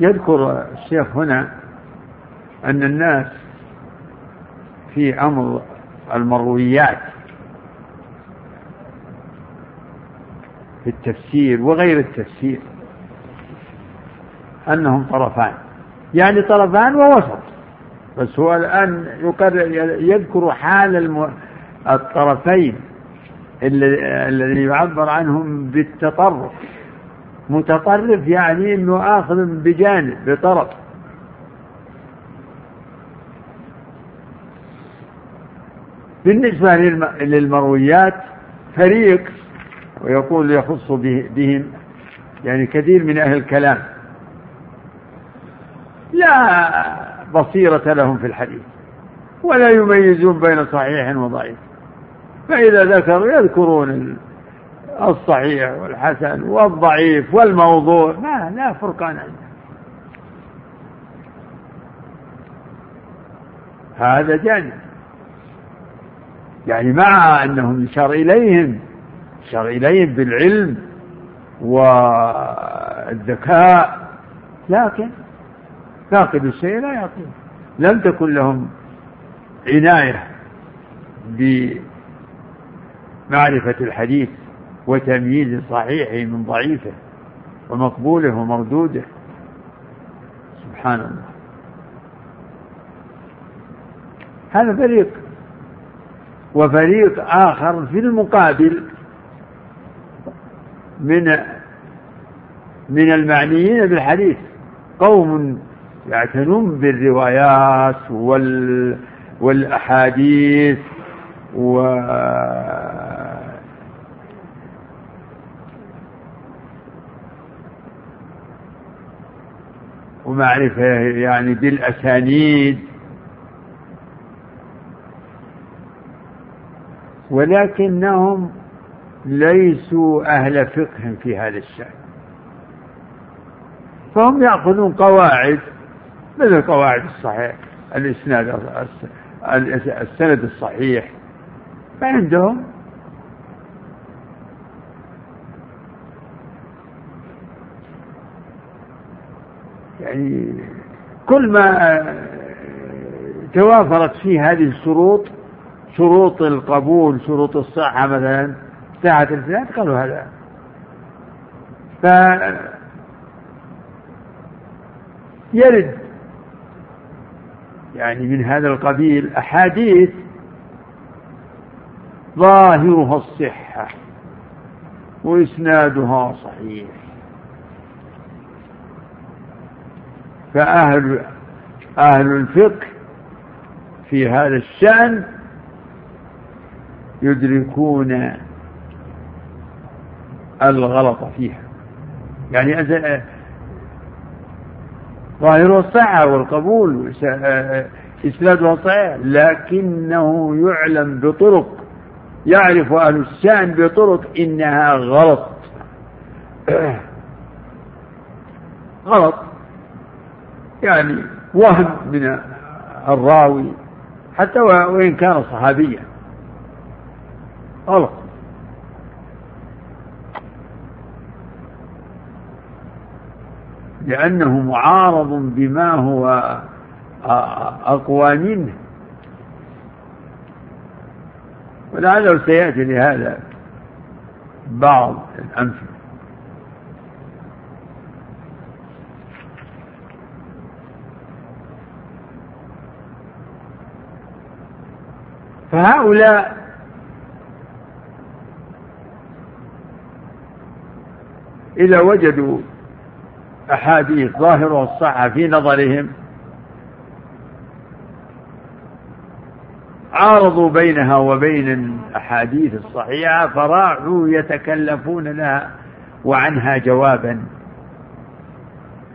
يذكر الشيخ هنا أن الناس في أمر المرويات في التفسير وغير التفسير أنهم طرفان. يعني طرفان ووسط. بس هو الآن يذكر حال الطرفين الذي يعبر عنهم بالتطرف. متطرف يعني إنه آخذ بجانب بطرف. بالنسبة للمرويات فريق ويقول يخص بهم يعني كثير من أهل الكلام. لا بصيرة لهم في الحديث ولا يميزون بين صحيح وضعيف. فإذا ذكروا يذكرون الصحيح والحسن والضعيف والموضوع. ما لا فرقان عندهم هذا جانب. يعني مع أنهم يشار إليهم يشار إليهم بالعلم والذكاء لكن فاقد الشيء لا يعطيه لم تكن لهم عناية بمعرفة الحديث. وتمييز صحيحه من ضعيفه ومقبوله ومردوده. سبحان الله. هذا فريق وفريق آخر في المقابل من من المعنيين بالحديث. قوم يعتنون بالروايات وال والأحاديث و ومعرفة يعني بالأسانيد. ولكنهم ليسوا أهل فقه في هذا الشأن. فهم يأخذون قواعد مثل قواعد الصحيح الإسناد السند الصحيح. فعندهم يعني كل ما توافرت فيه هذه الشروط شروط القبول شروط الصحة مثلا ساعة الفلان قالوا هذا. ف يرد يعني من هذا القبيل أحاديث ظاهرها الصحة وإسنادها صحيح. فأهل أهل الفقه في هذا الشأن يدركون الغلط فيها. يعني ظاهره الصحة والقبول إسنادها صحيح لكنه يعلم بطرق يعرف أهل الشأن بطرق إنها غلط. غلط. يعني وهم من الراوي حتى وإن كان صحابيا. غلط لأنه معارض بما هو أقوى منه. ولعله سيأتي لهذا بعض الأمثلة فهؤلاء إذا وجدوا أحاديث ظاهرها الصحة في نظرهم عارضوا بينها وبين الأحاديث الصحيحة فراحوا يتكلفون لها وعنها جوابا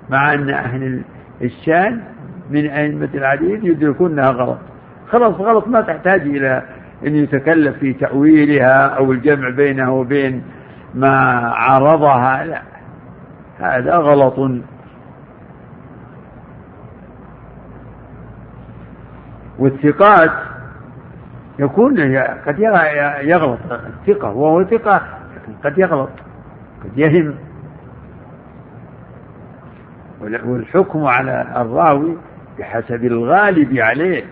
مع أن أهل الشان من أئمة الحديث يدركونها غلط. خلاص غلط ما تحتاج إلى أن يتكلف في تأويلها أو الجمع بينها وبين ما عارضها لا هذا غلط. والثقات يكون قد يغلط الثقة وهو ثقة قد يغلط قد يهم. والحكم على الراوي بحسب الغالب عليه.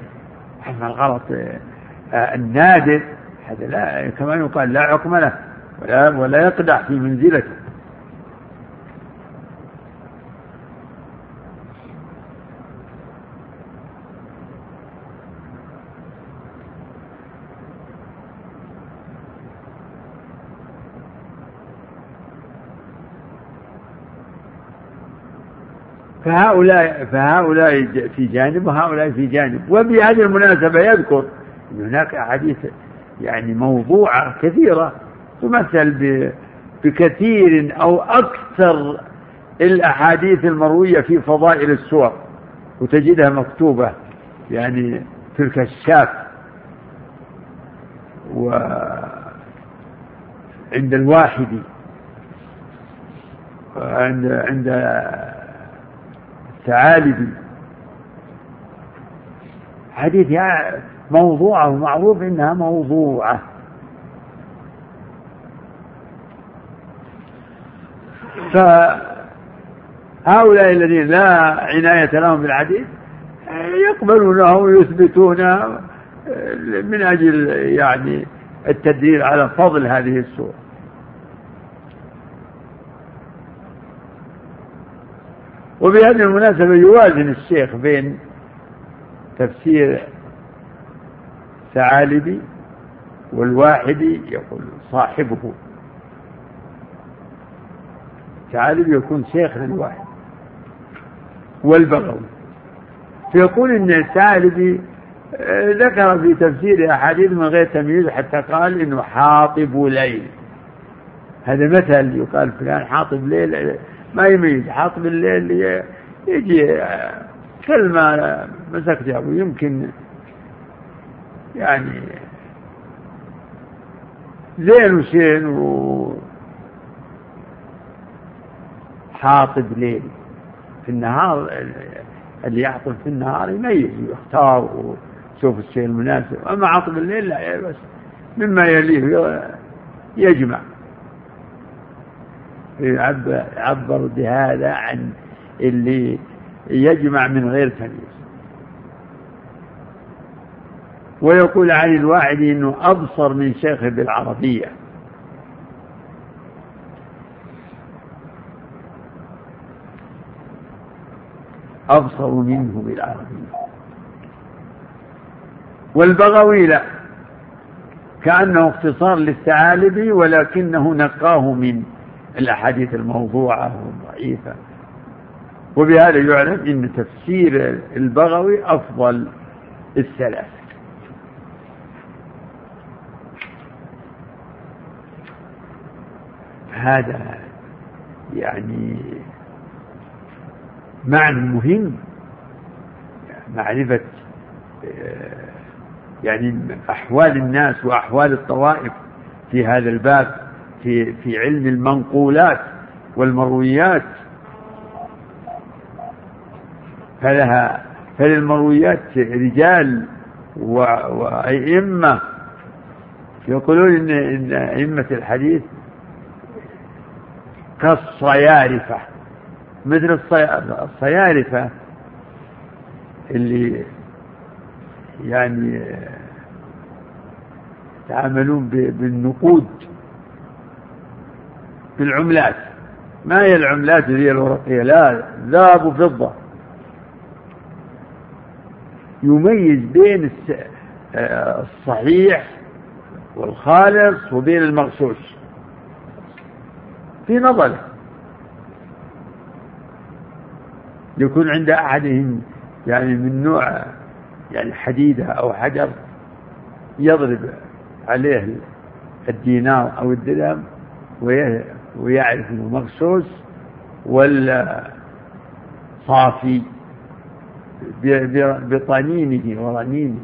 أما الغلط آه، النادر هذا لا كما يقال لا حكم له ولا ولا يقدح في منزلته. فهؤلاء فهؤلاء في جانب وهؤلاء في جانب. وبهذه المناسبة يذكر أن هناك أحاديث يعني موضوعة كثيرة تمثل بكثير أو أكثر الأحاديث المروية في فضائل السور وتجدها مكتوبة يعني في الكشاف. وعند الواحدي عند عند الثعالبي حديث موضوعة ومعروف إنها موضوعة. فهؤلاء الذين لا عناية لهم بالحديث يقبلونه ويثبتونه من أجل يعني التدليل على فضل هذه السورة. وبهذه المناسبة يوازن الشيخ بين تفسير ثعالبي والواحدي يقول صاحبه. ثعالبي يكون شيخ للواحد والبغوي. فيقول إن الثعالبي آه، ذكر في تفسير أحاديث من غير تمييز حتى قال إنه حاطب ليل. هذا مثل يقال فلان حاطب ليل ما يميز حاطب الليل يجي كلمة مسكت أبو يمكن يعني زين وشين و حاطب ليل في النهار اللي يحطب في النهار يميز ويختار ويشوف الشيء المناسب. أما عاطب الليل لا بس مما يليه يجمع يعبر بهذا عن اللي يجمع من غير تمييز. ويقول عن الواحد إنه أبصر من شيخه بالعربية. أبصر منه بالعربية. والبغوي لا. كأنه اختصار للثعالبي ولكنه نقاه من الأحاديث الموضوعة والضعيفة. وبهذا يعلم أن تفسير البغوي أفضل الثلاث. هذا يعني معنى مهم معرفة يعني أحوال الناس وأحوال الطوائف في هذا الباب. في في علم المنقولات والمرويات. فلها فللمرويات رجال وأئمة يقولون إن إن أئمة الحديث كالصيارفة. مثل الصيارفة اللي يعني يتعاملون بالنقود. بالعملات ما هي العملات اللي هي الورقية؟ لا ذهب وفضة. يميز بين الصحيح والخالص وبين المغشوش. في نظره يكون عند أحدهم يعني من نوع يعني حديدة أو حجر يضرب عليه الدينار أو الدرهم ويعرف إنه مغسوس ولا صافي بطنينه ورنينه.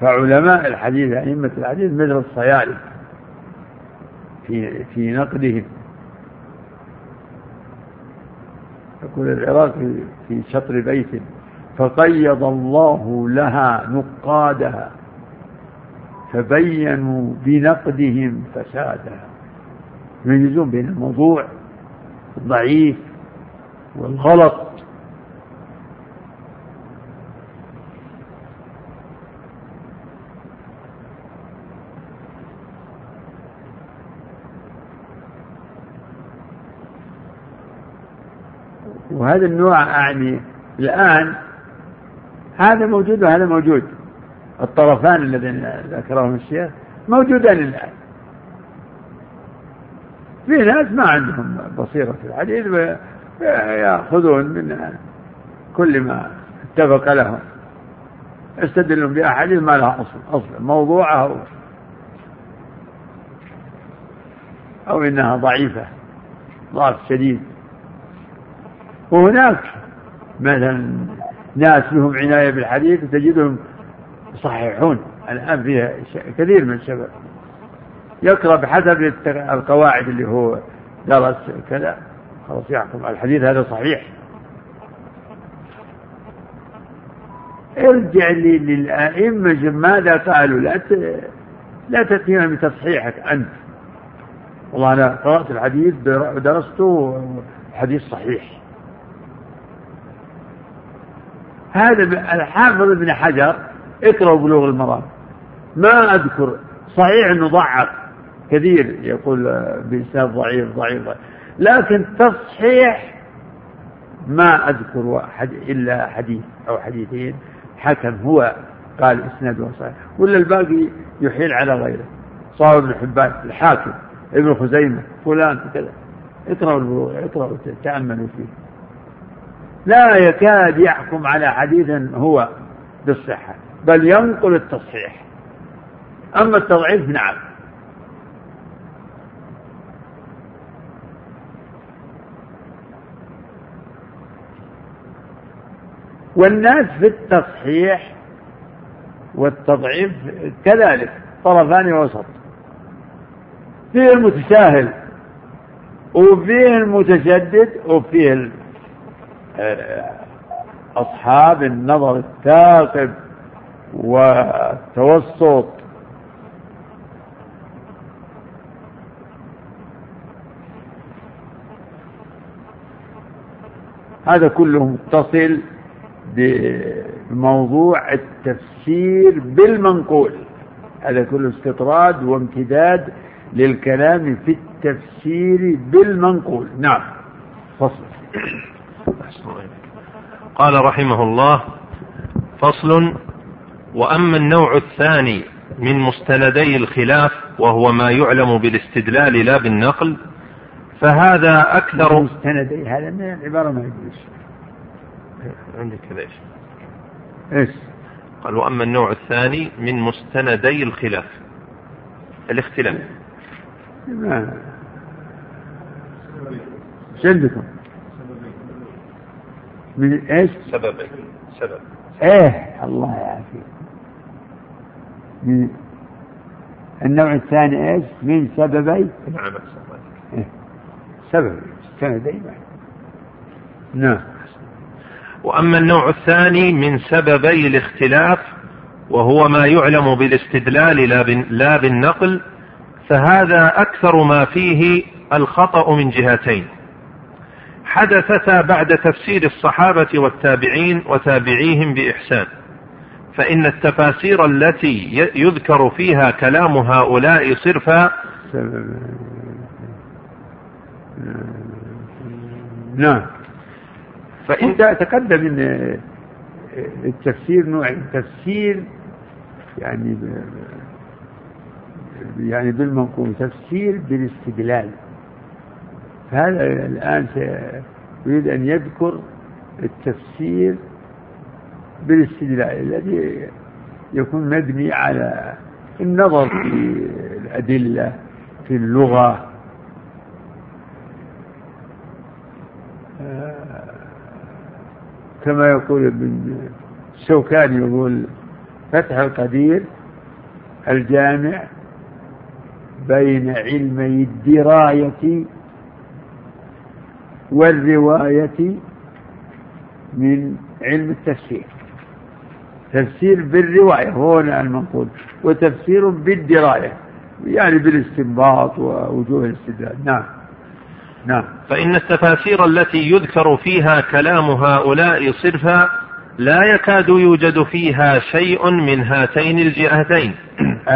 فعلماء الحديث أئمة الحديث مثل الصيالف في في نقدهم. يقول العراقي في شطر بيت فقيض الله لها نقادها. فبينوا بنقدهم فسادها يميزون بين الموضوع الضعيف والغلط. وهذا النوع يعني الآن هذا موجود وهذا موجود. الطرفان الذين ذكرهم الشيخ موجودان الآن. في ناس ما عندهم بصيرة في الحديث ويأخذون من كل ما اتفق لهم. يستدلون بأحاديث ما لها أصل أصل موضوعة أو أو إنها ضعيفة ضعف شديد. وهناك مثلا ناس لهم عناية بالحديث تجدهم يصححون الآن فيها كثير من الشباب. يقرأ بحسب القواعد اللي هو درس كذا خلاص يحكم. الحديث هذا صحيح. ارجع للأئمة ماذا قالوا؟ لا لا تأتينا بتصحيحك أنت. والله أنا قرأت الحديث ودرسته حديث صحيح. هذا الحافظ ابن حجر اقرأوا بلوغ المرام. ما أذكر. صحيح أنه ضعف. كثير يقول بإسناد ضعيف ضعيف لكن تصحيح ما أذكر إلا حديث أو حديثين. حكم هو قال إسناده صحيح ولا الباقي يحيل على غيره. صار ابن حبان الحاكم ابن خزيمة فلان كذا اقرأوا البلوغ اقرأوا تأملوا فيه. لا يكاد يحكم على حديث هو بالصحة. بل ينقل التصحيح. أما التضعيف نعم. والناس في التصحيح والتضعيف كذلك طرفان وسط. فيه المتساهل وفيه المتشدد وفيه أصحاب النظر الثاقب. والتوسط. هذا كله متصل بموضوع التفسير بالمنقول. هذا كله استطراد وامتداد للكلام في التفسير بالمنقول. نعم فصل. قال رحمه الله فصل وأما النوع الثاني من مستندي الخلاف وهو ما يعلم بالاستدلال لا بالنقل فهذا أكثر مستندي هذا من العبارة ما يجوز عندك كذا إيش؟ إيش؟ قال وأما النوع الثاني من مستندي الخلاف الاختلاف ما إيش عندكم؟ من إيش؟ سببين سبب إيه الله يعافيك من النوع الثاني إيش؟ من سببي؟ نعم إيه؟ سبب سندين نعم. وأما النوع الثاني من سببي الاختلاف وهو ما يعلم بالاستدلال لا بالنقل فهذا أكثر ما فيه الخطأ من جهتين. حدثتا بعد تفسير الصحابة والتابعين وتابعيهم بإحسان. فإن التفاسير التي يذكر فيها كلام هؤلاء صرفا نعم. فإن تقدم أن التفسير نوع تفسير يعني يعني بالمنقول تفسير بالاستدلال. هذا الآن يريد أن يذكر التفسير بالاستدلال الذي يكون مبني على النظر في الأدلة في اللغة. كما يقول ابن الشوكاني يقول فتح القدير الجامع بين علمي الدراية والرواية من علم التفسير. تفسير بالرواية هو المنقول. وتفسير بالدراية يعني بالاستنباط ووجوه الاستدلال. نعم. نعم. فإن التفاسير التي يذكر فيها كلام هؤلاء صرفا لا يكاد يوجد فيها شيء من هاتين الجهتين.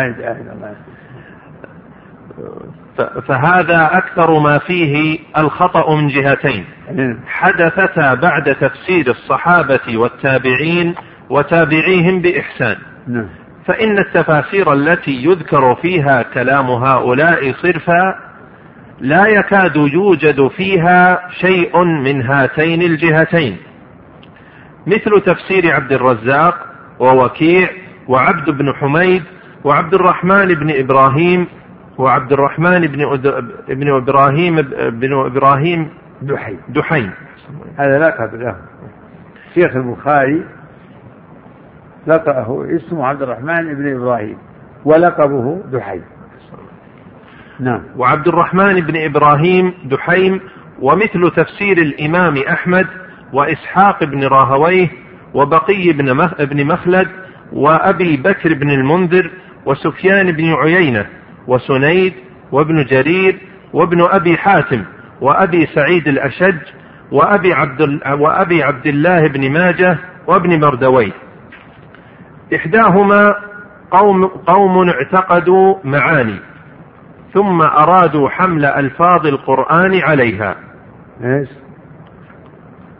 فهذا أكثر ما فيه الخطأ من جهتين. نعم. حدثتا بعد تفسير الصحابة والتابعين وتابعيهم بإحسان. نعم. فإن التفاسير التي يذكر فيها كلام هؤلاء صرفا لا يكاد يوجد فيها شيء من هاتين الجهتين. مثل تفسير عبد الرزاق ووكيع وعبد بن حميد وعبد الرحمن بن إبراهيم وعبد الرحمن بن ابن إبراهيم بن إبراهيم دحي دحين هذا لقب له شيخ البخاري لقبه اسمه عبد الرحمن بن إبراهيم ولقبه دحي نعم. وعبد الرحمن بن إبراهيم دحيم ومثل تفسير الإمام أحمد وإسحاق بن راهويه وبقي بن بن مخلد وأبي بكر بن المنذر وسفيان بن عيينة وسنيد وابن جرير وابن أبي حاتم وأبي سعيد الأشج وأبي عبد, وأبي عبد الله بن ماجه وابن مردويه. إحداهما قوم, قوم اعتقدوا معاني ثم أرادوا حمل ألفاظ القرآن عليها. إيش؟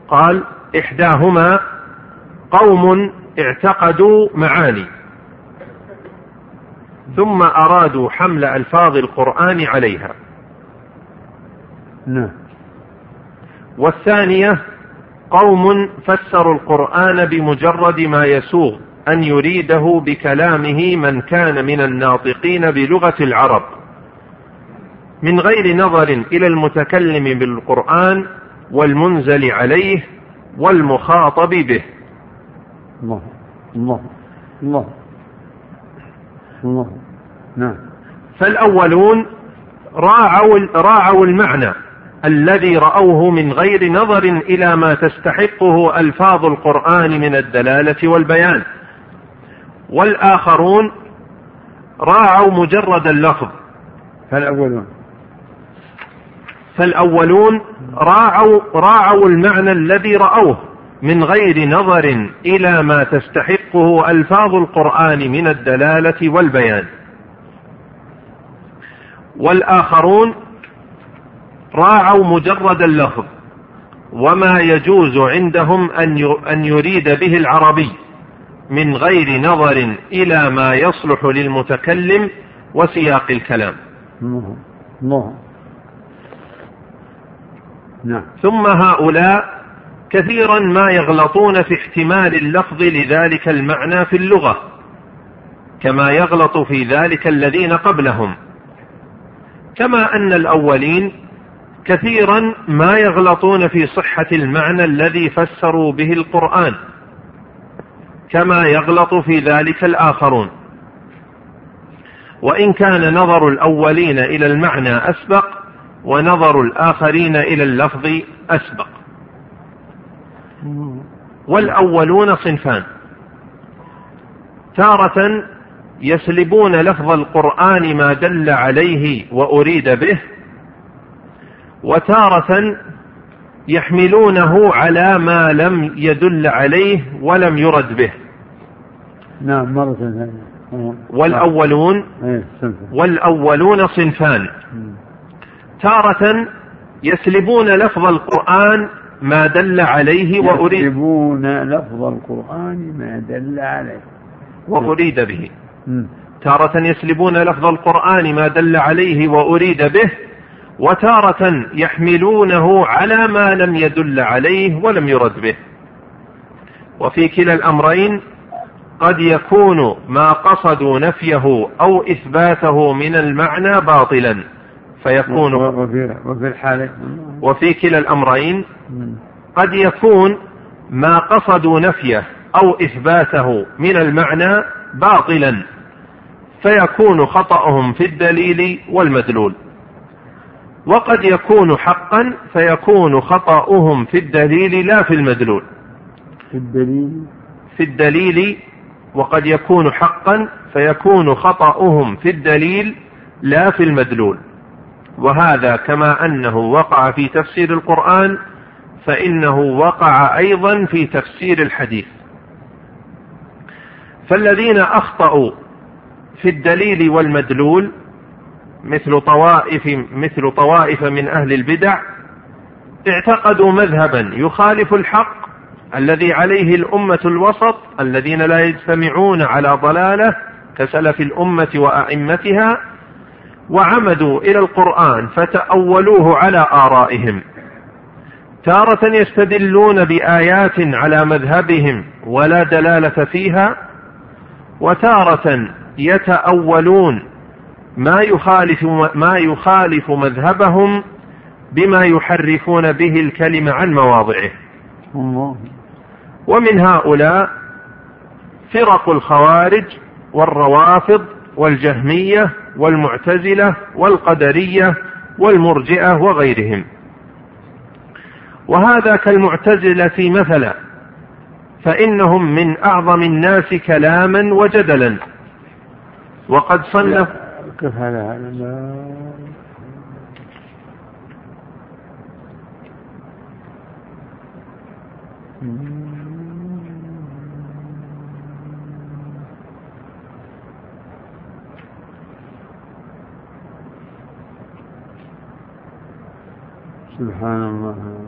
قال إحداهما قوم اعتقدوا معاني ثم أرادوا حمل ألفاظ القرآن عليها. نعم. والثانية قوم فسروا القرآن بمجرد ما يسوغ. أن يريده بكلامه من كان من الناطقين بلغة العرب. من غير نظر إلى المتكلم بالقرآن والمنزل عليه والمخاطب به. الله الله الله الله نعم. فالأولون راعوا, راعوا المعنى الذي رأوه من غير نظر إلى ما تستحقه ألفاظ القرآن من الدلالة والبيان. والآخرون راعوا مجرد اللفظ. فالأولون. فالأولون راعوا, راعوا المعنى الذي رأوه من غير نظر إلى ما تستحقه ألفاظ القرآن من الدلالة والبيان. والآخرون راعوا مجرد اللفظ وما يجوز عندهم أن يريد به العربي. من غير نظر إلى ما يصلح للمتكلم وسياق الكلام. الله الله نعم. ثم هؤلاء كثيرا ما يغلطون في احتمال اللفظ لذلك المعنى في اللغة كما يغلط في ذلك الذين قبلهم. كما أن الأولين كثيرا ما يغلطون في صحة المعنى الذي فسروا به القرآن. كما يغلط في ذلك الآخرون. وإن كان نظر الأولين إلى المعنى أسبق ونظر الآخرين إلى اللفظ أسبق. والأولون صنفان. تارة يسلبون لفظ القرآن ما دل عليه وأريد به وتارة يحملونه على ما لم يدل عليه ولم يرد به. نعم مرة ثانية. والأولون إيه، والأولون صنفان. تارة يسلبون لفظ القرآن ما دل عليه وأريد يسلبون لفظ القرآن ما دل عليه. وأريد به. تارة يسلبون لفظ القرآن ما دل عليه وأريد به. وتارة يحملونه على ما لم يدل عليه ولم يرد به. وفي كلا الأمرين قد يكون ما قصدوا نفيه أو إثباته من المعنى باطلا. فيكون وفي, الحالة. وفي كلا الأمرين قد يكون ما قصدوا نفيه أو إثباته من المعنى باطلا. فيكون خطأهم في الدليل والمدلول. وقد يكون حقا فيكون خطأهم في الدليل لا في المدلول. في الدليل. في الدليل وقد يكون حقا فيكون خطأهم في الدليل لا في المدلول. وهذا كما أنه وقع في تفسير القرآن فإنه وقع أيضا في تفسير الحديث. فالذين أخطأوا في الدليل والمدلول مثل طوائف مثل طوائف من أهل البدع اعتقدوا مذهبا يخالف الحق الذي عليه الأمة الوسط الذين لا يجتمعون على ضلالة كسلف الأمة وأئمتها وعمدوا إلى القرآن فتأولوه على آرائهم. تارة يستدلون بآيات على مذهبهم ولا دلالة فيها وتارة يتأولون ما يخالف ما يخالف مذهبهم بما يحرفون به الكلمة عن مواضعه. ومن هؤلاء فرق الخوارج والروافض والجهمية والمعتزلة والقدرية والمرجئة وغيرهم. وهذا كالمعتزلة مثلا فإنهم من أعظم الناس كلاما وجدلا وقد صنف كيف هذا. هذا سبحان الله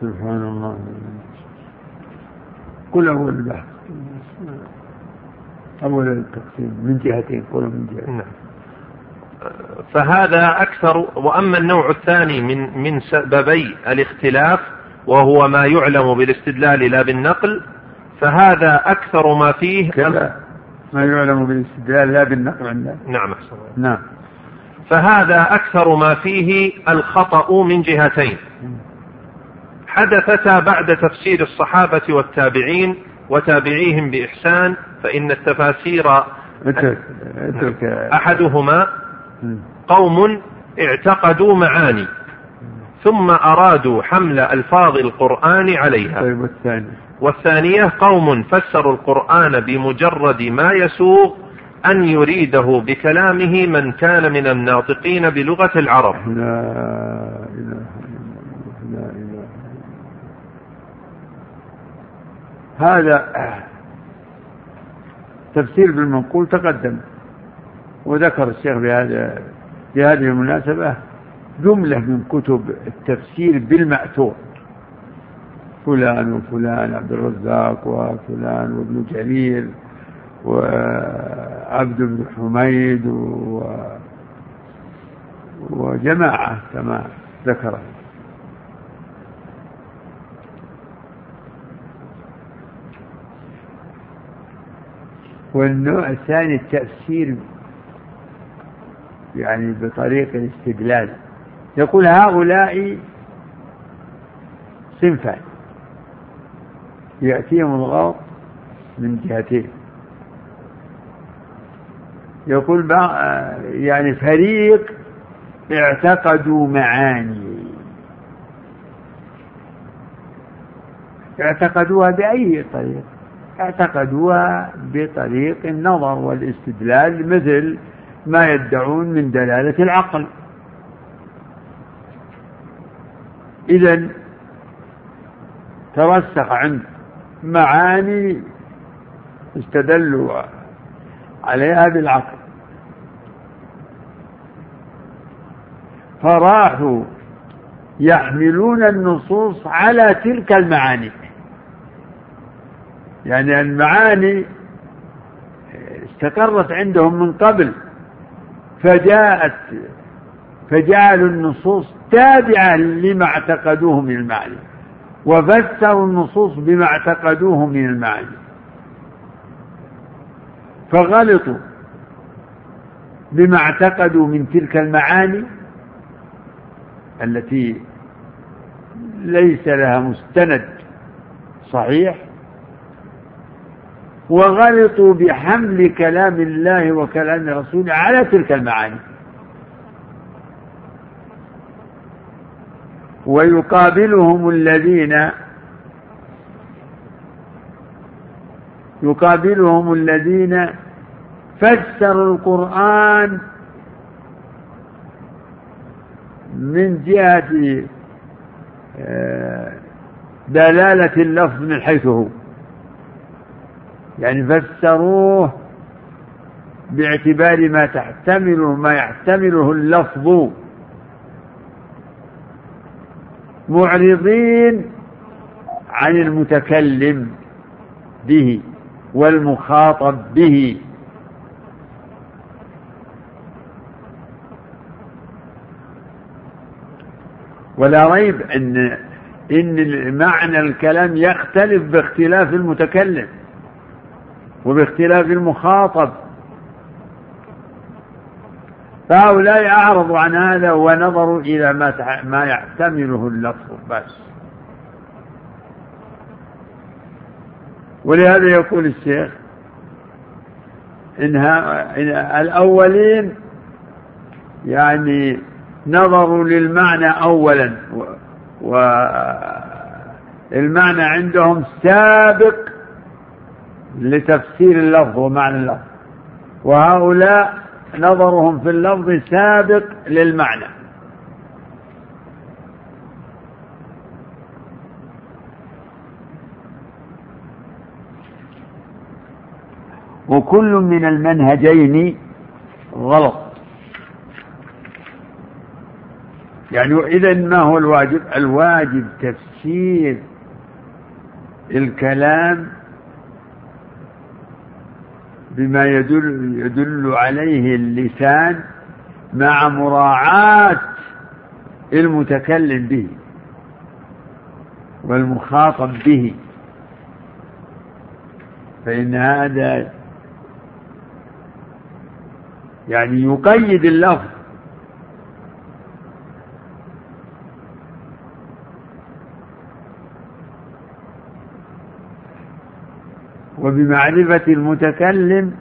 سبحان الله كل أول البحث أول التقسيم من جهتين كل من جهتين نعم. فهذا أكثر وأما النوع الثاني من من سببي الاختلاف وهو ما يعلم بالاستدلال لا بالنقل فهذا أكثر ما فيه كذا. ما يعلم بالاستدلال لا بالنقل عندنا نعم أحسن نعم. فهذا أكثر ما فيه الخطأ من جهتين. حدثتا بعد تفسير الصحابة والتابعين وتابعيهم بإحسان فإن التفاسير أحدهما قوم اعتقدوا معاني ثم أرادوا حمل ألفاظ القرآن عليها. طيب والثاني؟ والثانية قوم فسروا القرآن بمجرد ما يسوغ أن يريده بكلامه من كان من الناطقين بلغة العرب. لا إله لا إله هذا تفسير بالمنقول تقدم وذكر الشيخ بهذا بهذه المناسبة جملة من كتب التفسير بالمأثور فلان وفلان عبد الرزاق وفلان وابن جرير وعبد بن حميد و وجماعة كما ذكر. والنوع الثاني التفسير يعني بطريق الاستدلال. يقول هؤلاء صنفان. يأتيهم الغلط من جهتين. يقول يعني فريق اعتقدوا معاني. اعتقدوها بأي طريق اعتقدوها بطريق النظر والاستدلال مثل ما يدعون من دلالة العقل. إذا ترسخ عند معاني استدلوا عليها بالعقل. فراحوا يحملون النصوص على تلك المعاني. يعني المعاني استقرت عندهم من قبل فجاءت فجعلوا النصوص تابعة لما اعتقدوه من المعاني وفسروا النصوص بما اعتقدوه من المعاني فغلطوا بما اعتقدوا من تلك المعاني التي ليس لها مستند صحيح وغلطوا بحمل كلام الله وكلام رسوله على تلك المعاني. ويقابلهم الذين يقابلهم الذين فسروا القرآن من جهة آه، دلالة اللفظ من حيث هو. يعني فسروه باعتبار ما تحتمله ما يحتمله اللفظ. معرضين عن المتكلم به والمخاطب به. ولا ريب إن إن معنى الكلام يختلف باختلاف المتكلم. وباختلاف المخاطب. فهؤلاء أعرضوا عن هذا ونظروا إلى ما ما يحتمله اللفظ بس. ولهذا يقول الشيخ إنها إن الأولين يعني نظروا للمعنى أولا والمعنى عندهم سابق لتفسير اللفظ ومعنى اللفظ. وهؤلاء نظرهم في اللفظ سابق للمعنى. وكل من المنهجين غلط. يعني إذا ما هو الواجب؟ الواجب تفسير الكلام بما يدل يدل عليه اللسان مع مراعاة المتكلم به والمخاطب به. فإن هذا يعني يقيد اللفظ وبمعرفة المتكلم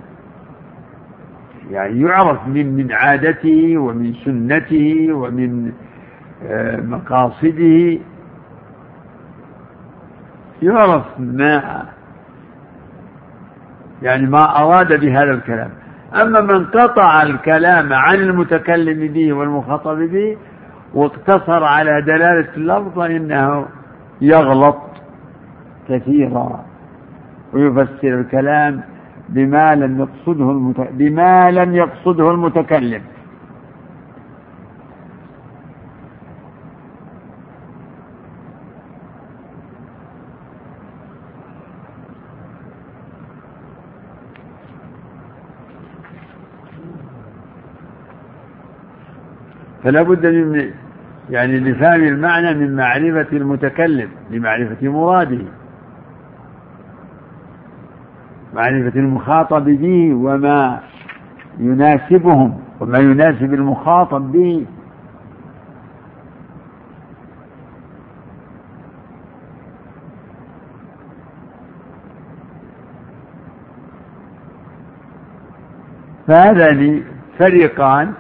يعني يعرف من من عادته ومن سنته ومن آه، مقاصده. يعرف ما يعني ما أراد بهذا الكلام. أما من قطع الكلام عن المتكلم به والمخاطب به واقتصر على دلالة اللفظ فإنه يغلط كثيرا. ويفسر الكلام بما لم يقصده المت... بما لم يقصده المتكلم. فلا بد من يعني لفهم المعنى من معرفة المتكلم لمعرفة مراده. معرفة المخاطب به وما يناسبهم وما يناسب المخاطب به. فهذان فريقان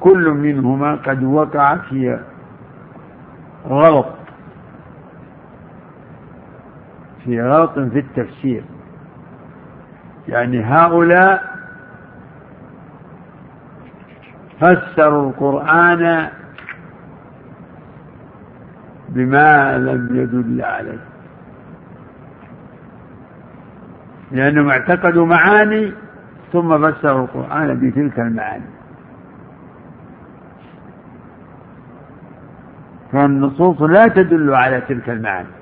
كل منهما قد وقع في غلط. غلط في التفسير. يعني هؤلاء فسروا القرآن بما لم يدل عليه. لأنهم اعتقدوا معاني ثم فسروا القرآن بتلك المعاني. فالنصوص لا تدل على تلك المعاني.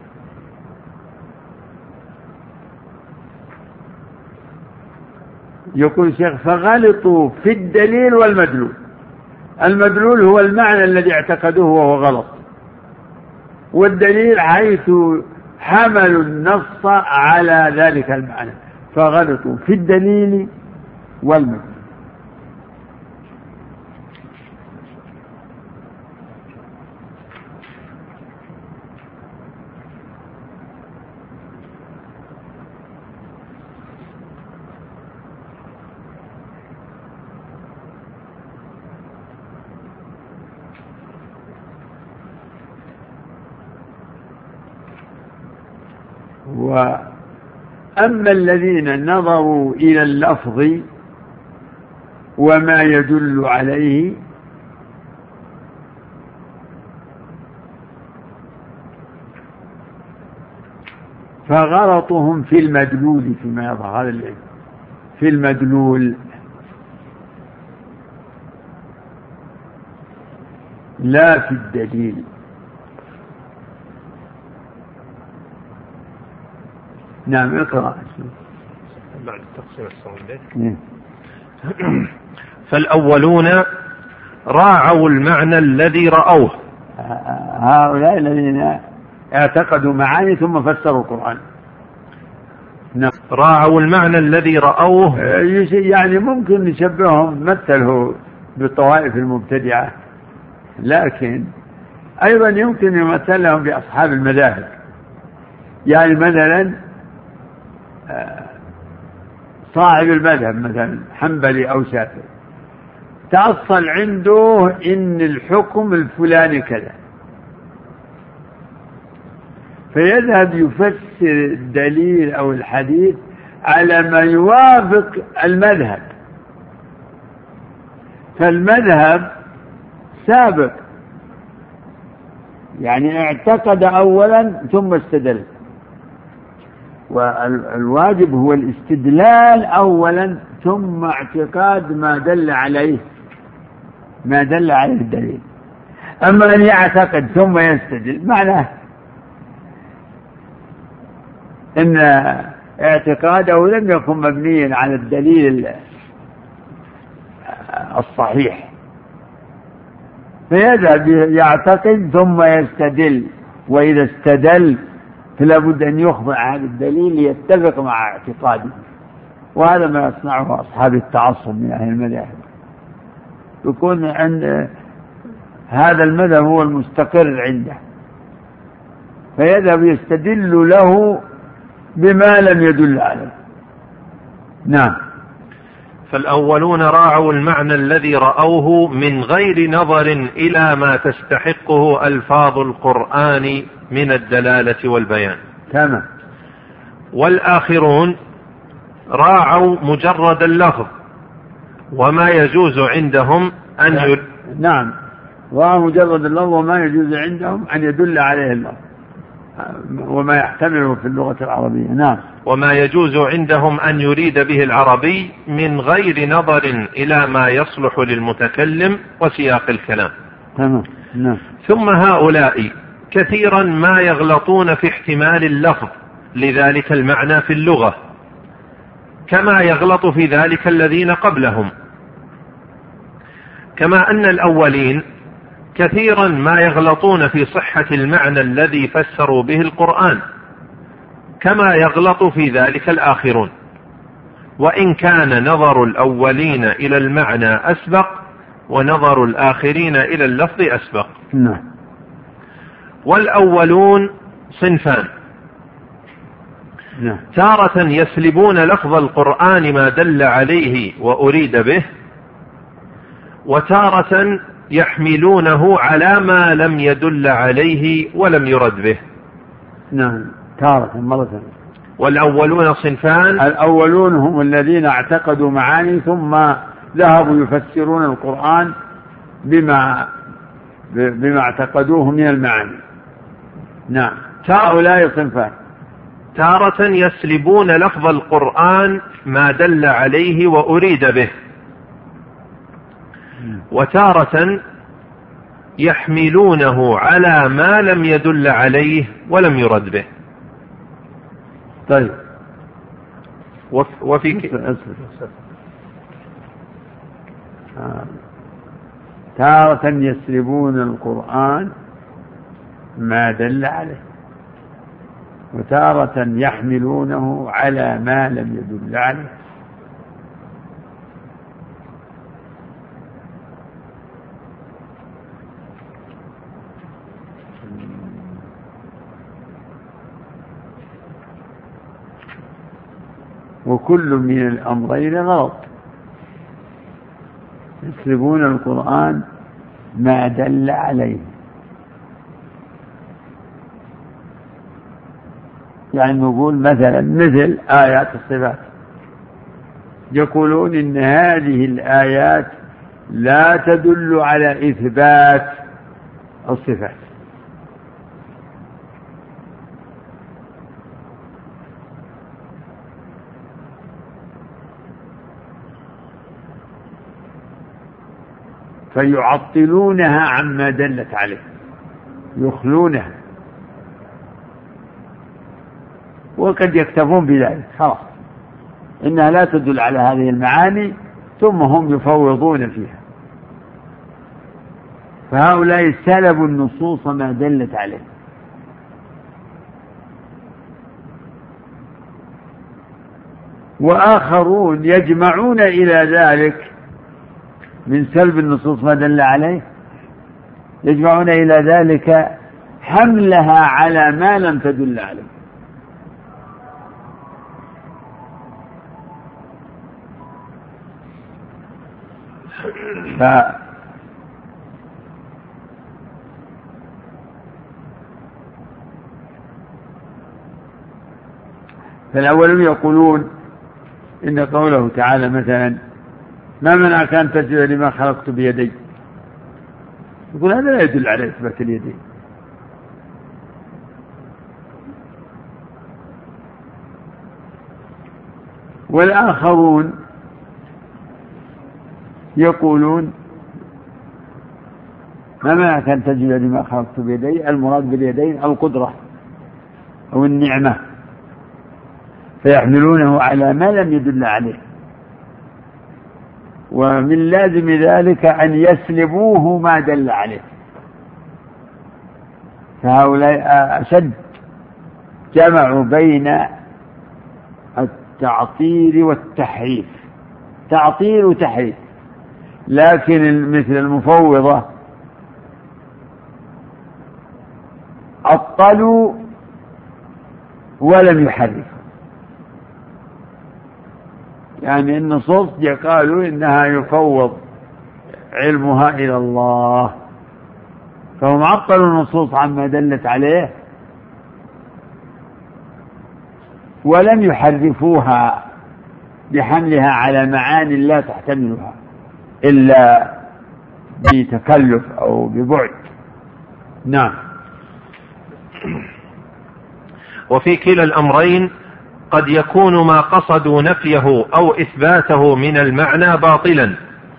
يقول الشيخ فغلطوا في الدليل والمدلول. المدلول هو المعنى الذي اعتقدوه وهو غلط. والدليل حيث حملوا النص على ذلك المعنى. فغلطوا في الدليل والمدلول. وأما الذين نظروا إلى اللفظ وما يدل عليه فغلطهم في المدلول فيما يظهر. هذا العلم في المدلول. لا في الدليل. نعم اقرأ. بعد التقسيم الصومي فالأولون راعوا المعنى الذي رأوه. هؤلاء الذين اعتقدوا معاني ثم فسروا القرآن. نعم. راعوا المعنى الذي رأوه. يعني ممكن نشبههم مثله بالطوائف المبتدعة. لكن أيضا يمكن يمثلهم بأصحاب المذاهب. يعني مثلا صاحب المذهب مثلا حنبلي أو شافعي. تأصل عنده إن الحكم الفلاني كذا. فيذهب يفسر الدليل أو الحديث على ما يوافق المذهب. فالمذهب سابق. يعني اعتقد أولا ثم استدل. والواجب هو الاستدلال أولا ثم اعتقاد ما دل عليه ما دل عليه الدليل. أما أن يعتقد ثم يستدل معناه أن اعتقاده لم يكن مبنيا على الدليل الصحيح. فيذهب يعتقد ثم يستدل وإذا استدل فلا بد أن يخضع هذا الدليل ليتفق مع اعتقاده وهذا ما يصنعه أصحاب التعصب من أهل المذاهب. يكون عند هذا المذهب هو المستقر عنده. فيذهب يستدل له بما لم يدل عليه. نعم. فالأولون راعوا المعنى الذي رأوه من غير نظر إلى ما تستحقه ألفاظ القرآن من الدلالة والبيان. تمام. والآخرون راعوا مجرد اللفظ وما يجوز عندهم أن نعم. يد... نعم. راعوا مجرد اللفظ وما يجوز عندهم أن يدل عليه اللفظ وما يحتمله في اللغة العربية. نعم. وما يجوز عندهم أن يريد به العربي من غير نظر إلى ما يصلح للمتكلم وسياق الكلام. تمام. نعم. ثم هؤلاء كثيرا ما يغلطون في احتمال اللفظ لذلك المعنى في اللغة كما يغلط في ذلك الذين قبلهم. كما أن الأولين كثيرا ما يغلطون في صحة المعنى الذي فسروا به القرآن. كما يغلط في ذلك الآخرون. وإن كان نظر الأولين إلى المعنى أسبق ونظر الآخرين إلى اللفظ أسبق. نعم. والأولون صنفان. نعم. تارة يسلبون لفظ القرآن ما دل عليه وأريد به وتارة يحملونه على ما لم يدل عليه ولم يرد به. نعم. تارة مرة. والأولون صنفان. الأولون هم الذين اعتقدوا معاني ثم ذهبوا يفسرون القرآن بما بما اعتقدوه من المعاني. نعم. هؤلاء صنفان. تارة يسلبون لفظ القرآن ما دل عليه وأريد به. وتارة يحملونه على ما لم يدل عليه ولم يرد به. طيب. وفي. تارة يسلبون القرآن ما دل عليه وتارة يحملونه على ما لم يدل عليه. وكل من الأمرين غلط. يسلبون القرآن ما دل عليه. يعني نقول مثلا مثل آيات الصفات. يقولون إن هذه الآيات لا تدل على إثبات الصفات. فيعطلونها عما دلت عليه. يخلونها. وقد يكتفون بذلك. خلاص. إنها لا تدل على هذه المعاني ثم هم يفوضون فيها. فهؤلاء سلبوا النصوص ما دلت عليه. وآخرون يجمعون إلى ذلك من سلب النصوص ما دل عليه يجمعون إلى ذلك حملها على ما لم تدل عليه. ف فالأولون يقولون إن قوله تعالى مثلا ما منعك أن تسجد لما خلقت بيدي؟ يقول هذا لا يدل على إثبات اليدين. والآخرون يقولون ما منعك أن تسجد لما خلقت بيدي؟ المراد باليدين القدرة أو النعمة. فيحملونه على ما لم يدل عليه. ومن لازم ذلك أن يسلبوه ما دل عليه. فهؤلاء أشد. جمعوا بين التعطيل والتحريف. تعطيل وتحريف. لكن مثل المفوضة عطلوا ولم يحرفوا. يعني النصوص قالوا إنها يفوض علمها إلى الله. فهم عطلوا النصوص عما دلت عليه. ولم يحرفوها بحملها على معاني لا تحتملها إلا بتكلف أو ببعد. نعم. وفي كلا الأمرين قد يكون ما قصدوا نفيه أو إثباته من المعنى باطلا.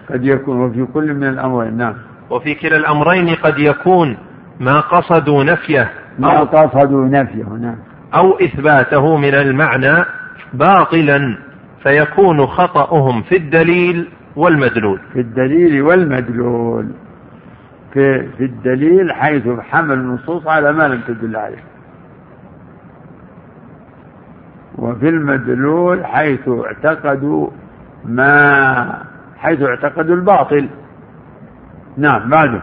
قد يكون وفي كل من الأمرين نعم. وفي كلا الأمرين قد يكون ما قصدوا نفيه ما قصدوا نفيه نعم. أو إثباته من المعنى باطلا فيكون خطأهم في الدليل والمدلول. في الدليل والمدلول. في, في الدليل حيث حمل النصوص على ما لم تدل عليه. وفي المدلول حيث اعتقدوا ما حيث اعتقدوا الباطل. نعم بعده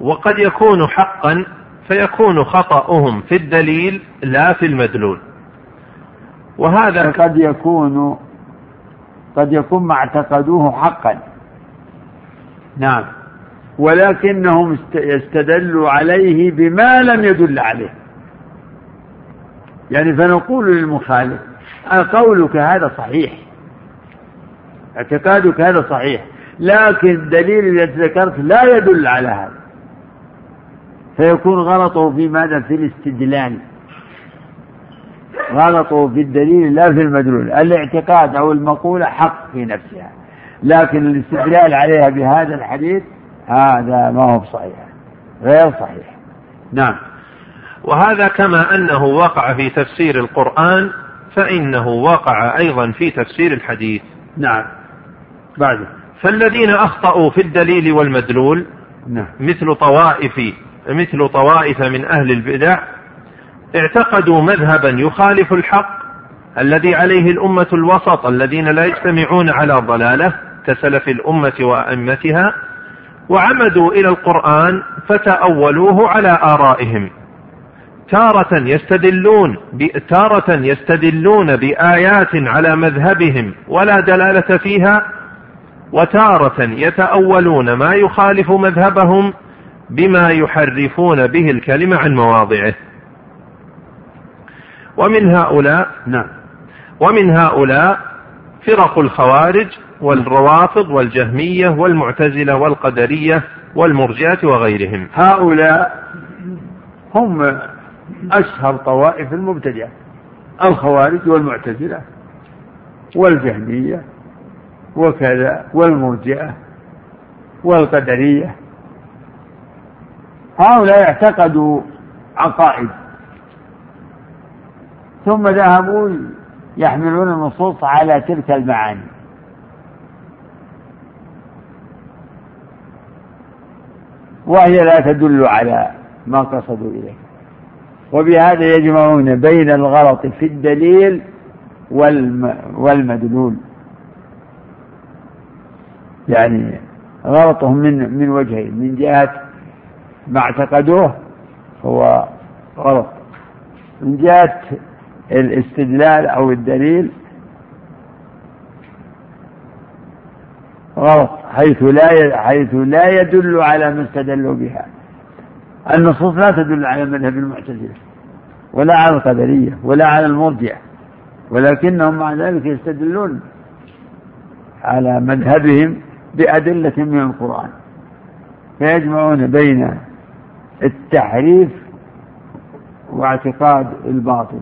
وقد يكون حقا فيكون خطأهم في الدليل لا في المدلول. وهذا قد يكون قد يكون ما اعتقدوه حقا. نعم. ولكنهم استدلوا عليه بما لم يدل عليه. يعني فنقول للمخالف قولك هذا صحيح. اعتقادك هذا صحيح لكن الدليل الذي ذكرت لا يدل على هذا. فيكون غلطه في ماذا؟ في الاستدلال. غلطه في الدليل لا في المدلول. الاعتقاد أو المقولة حق في نفسها. لكن الاستدلال عليها بهذا الحديث هذا ما هو صحيح غير صحيح. نعم. وهذا كما أنه وقع في تفسير القرآن فإنه وقع أيضا في تفسير الحديث. نعم. بعده. فالذين أخطأوا في الدليل والمدلول نعم. مثل طوائف مثل طوائف من أهل البدع اعتقدوا مذهبا يخالف الحق الذي عليه الأمة الوسط الذين لا يجتمعون على ضلالة كسلف الأمة وأئمتها وعمدوا إلى القرآن فتأولوه على آرائهم. تارة يستدلون تارة يستدلون بآيات على مذهبهم ولا دلالة فيها وتارة يتأولون ما يخالف مذهبهم بما يحرفون به الكلمة عن مواضعه. ومن هؤلاء نعم. ومن هؤلاء فرق الخوارج والروافض والجهمية والمعتزلة والقدرية والمرجئة وغيرهم. هؤلاء هم أشهر طوائف المبتدعة الخوارج والمعتزلة والجهمية وكذا والمرجئة والقدرية. هؤلاء اعتقدوا عقائد ثم ذهبوا يحملون النصوص على تلك المعاني. وهي لا تدل على ما قصدوا إليه. وبهذا يجمعون بين الغلط في الدليل والمدلول. يعني غلطهم من من وجهين من جهة ما اعتقدوه هو غلط. من جهة الاستدلال أو الدليل غلط حيث لا حيث لا يدل على ما استدلوا بها. النصوص لا تدل على مذهب المعتزلة ولا على القدرية ولا على المرجع ولكنهم مع ذلك يستدلون على مذهبهم بأدلة من القرآن فيجمعون بين التحريف واعتقاد الباطل.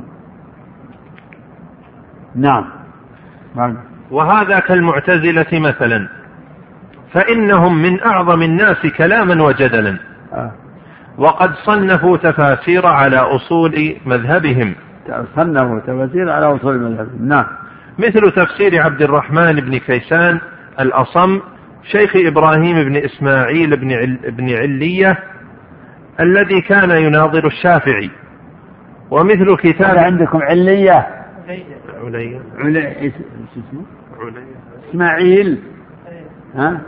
نعم. وهذا كالمعتزلة مثلا فإنهم من أعظم الناس كلاما وجدلا. آه. وقد صنفوا تفاسير على أصول مذهبهم. صنفوا تفاسير على أصول مذهبهم. نعم. مثل تفسير عبد الرحمن بن كيسان الأصم شيخ إبراهيم بن إسماعيل بن, عل بن علية الذي كان يناظر الشافعي. ومثل كتاب عندكم علية. علية. علية. إسماعيل. ها؟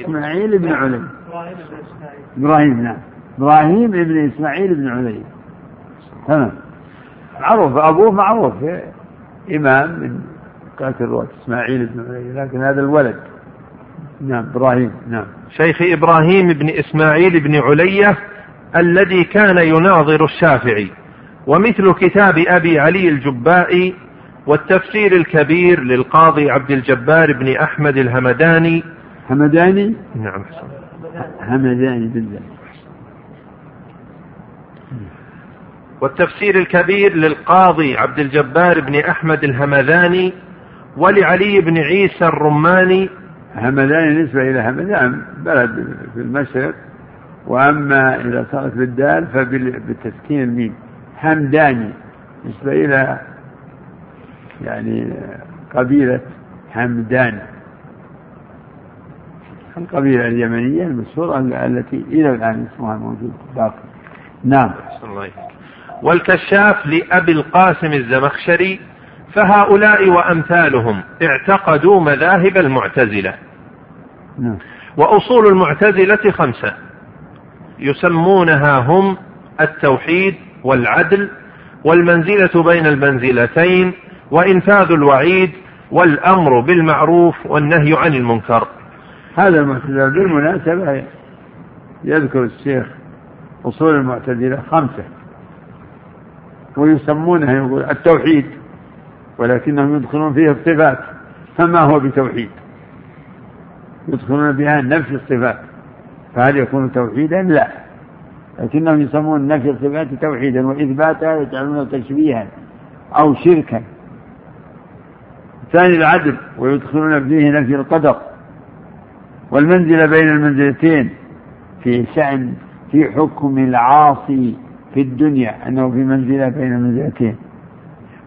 إسماعيل بن علي. إبراهيم نعم. إبراهيم بن إسماعيل بن علي تمام. معروف أبوه معروف إمام من قاتل الرواه إسماعيل بن علي لكن هذا الولد. نعم إبراهيم نعم. شيخ إبراهيم بن إسماعيل بن علية الذي كان يناظر الشافعي ومثل كتاب أبي علي الجبائي والتفسير الكبير للقاضي عبد الجبار بن أحمد الهمداني. همداني؟ نعم همداني بالله. والتفسير الكبير للقاضي عبد الجبار بن أحمد الهمداني ولعلي بن عيسى الرماني. همدان نسبة إلى همدان بلد في المشرق. وأما إذا صارت بالدال فبالتسكين الميم. همداني نسبة إلى يعني قبيلة همدان القبيلة اليمنية المشهورة التي إلى الآن اسمها موجود باقي. نعم. والكشاف لأبي القاسم الزمخشري فهؤلاء وأمثالهم اعتقدوا مذاهب المعتزلة. نعم. وأصول المعتزلة خمسة يسمونها هم التوحيد والعدل والمنزلة بين المنزلتين وإنفاذ الوعيد والأمر بالمعروف والنهي عن المنكر. هذا المعتزلة بالمناسبة يذكر الشيخ أصول المعتزلة خمسة. ويسمونها يقول التوحيد ولكنهم يدخلون فيها الصفات. فما هو بتوحيد؟ يدخلون بها نفي الصفات. فهل يكون توحيدا؟ لا. لكنهم يسمون نفي الصفات توحيدا وإثباتها يجعلونه تشبيها أو شركا. ثاني العدل ويدخلون فيه نفي القدر. والمنزلة بين المنزلتين في شأن في حكم العاصي. في الدنيا أنه في منزلة بين المنزلتين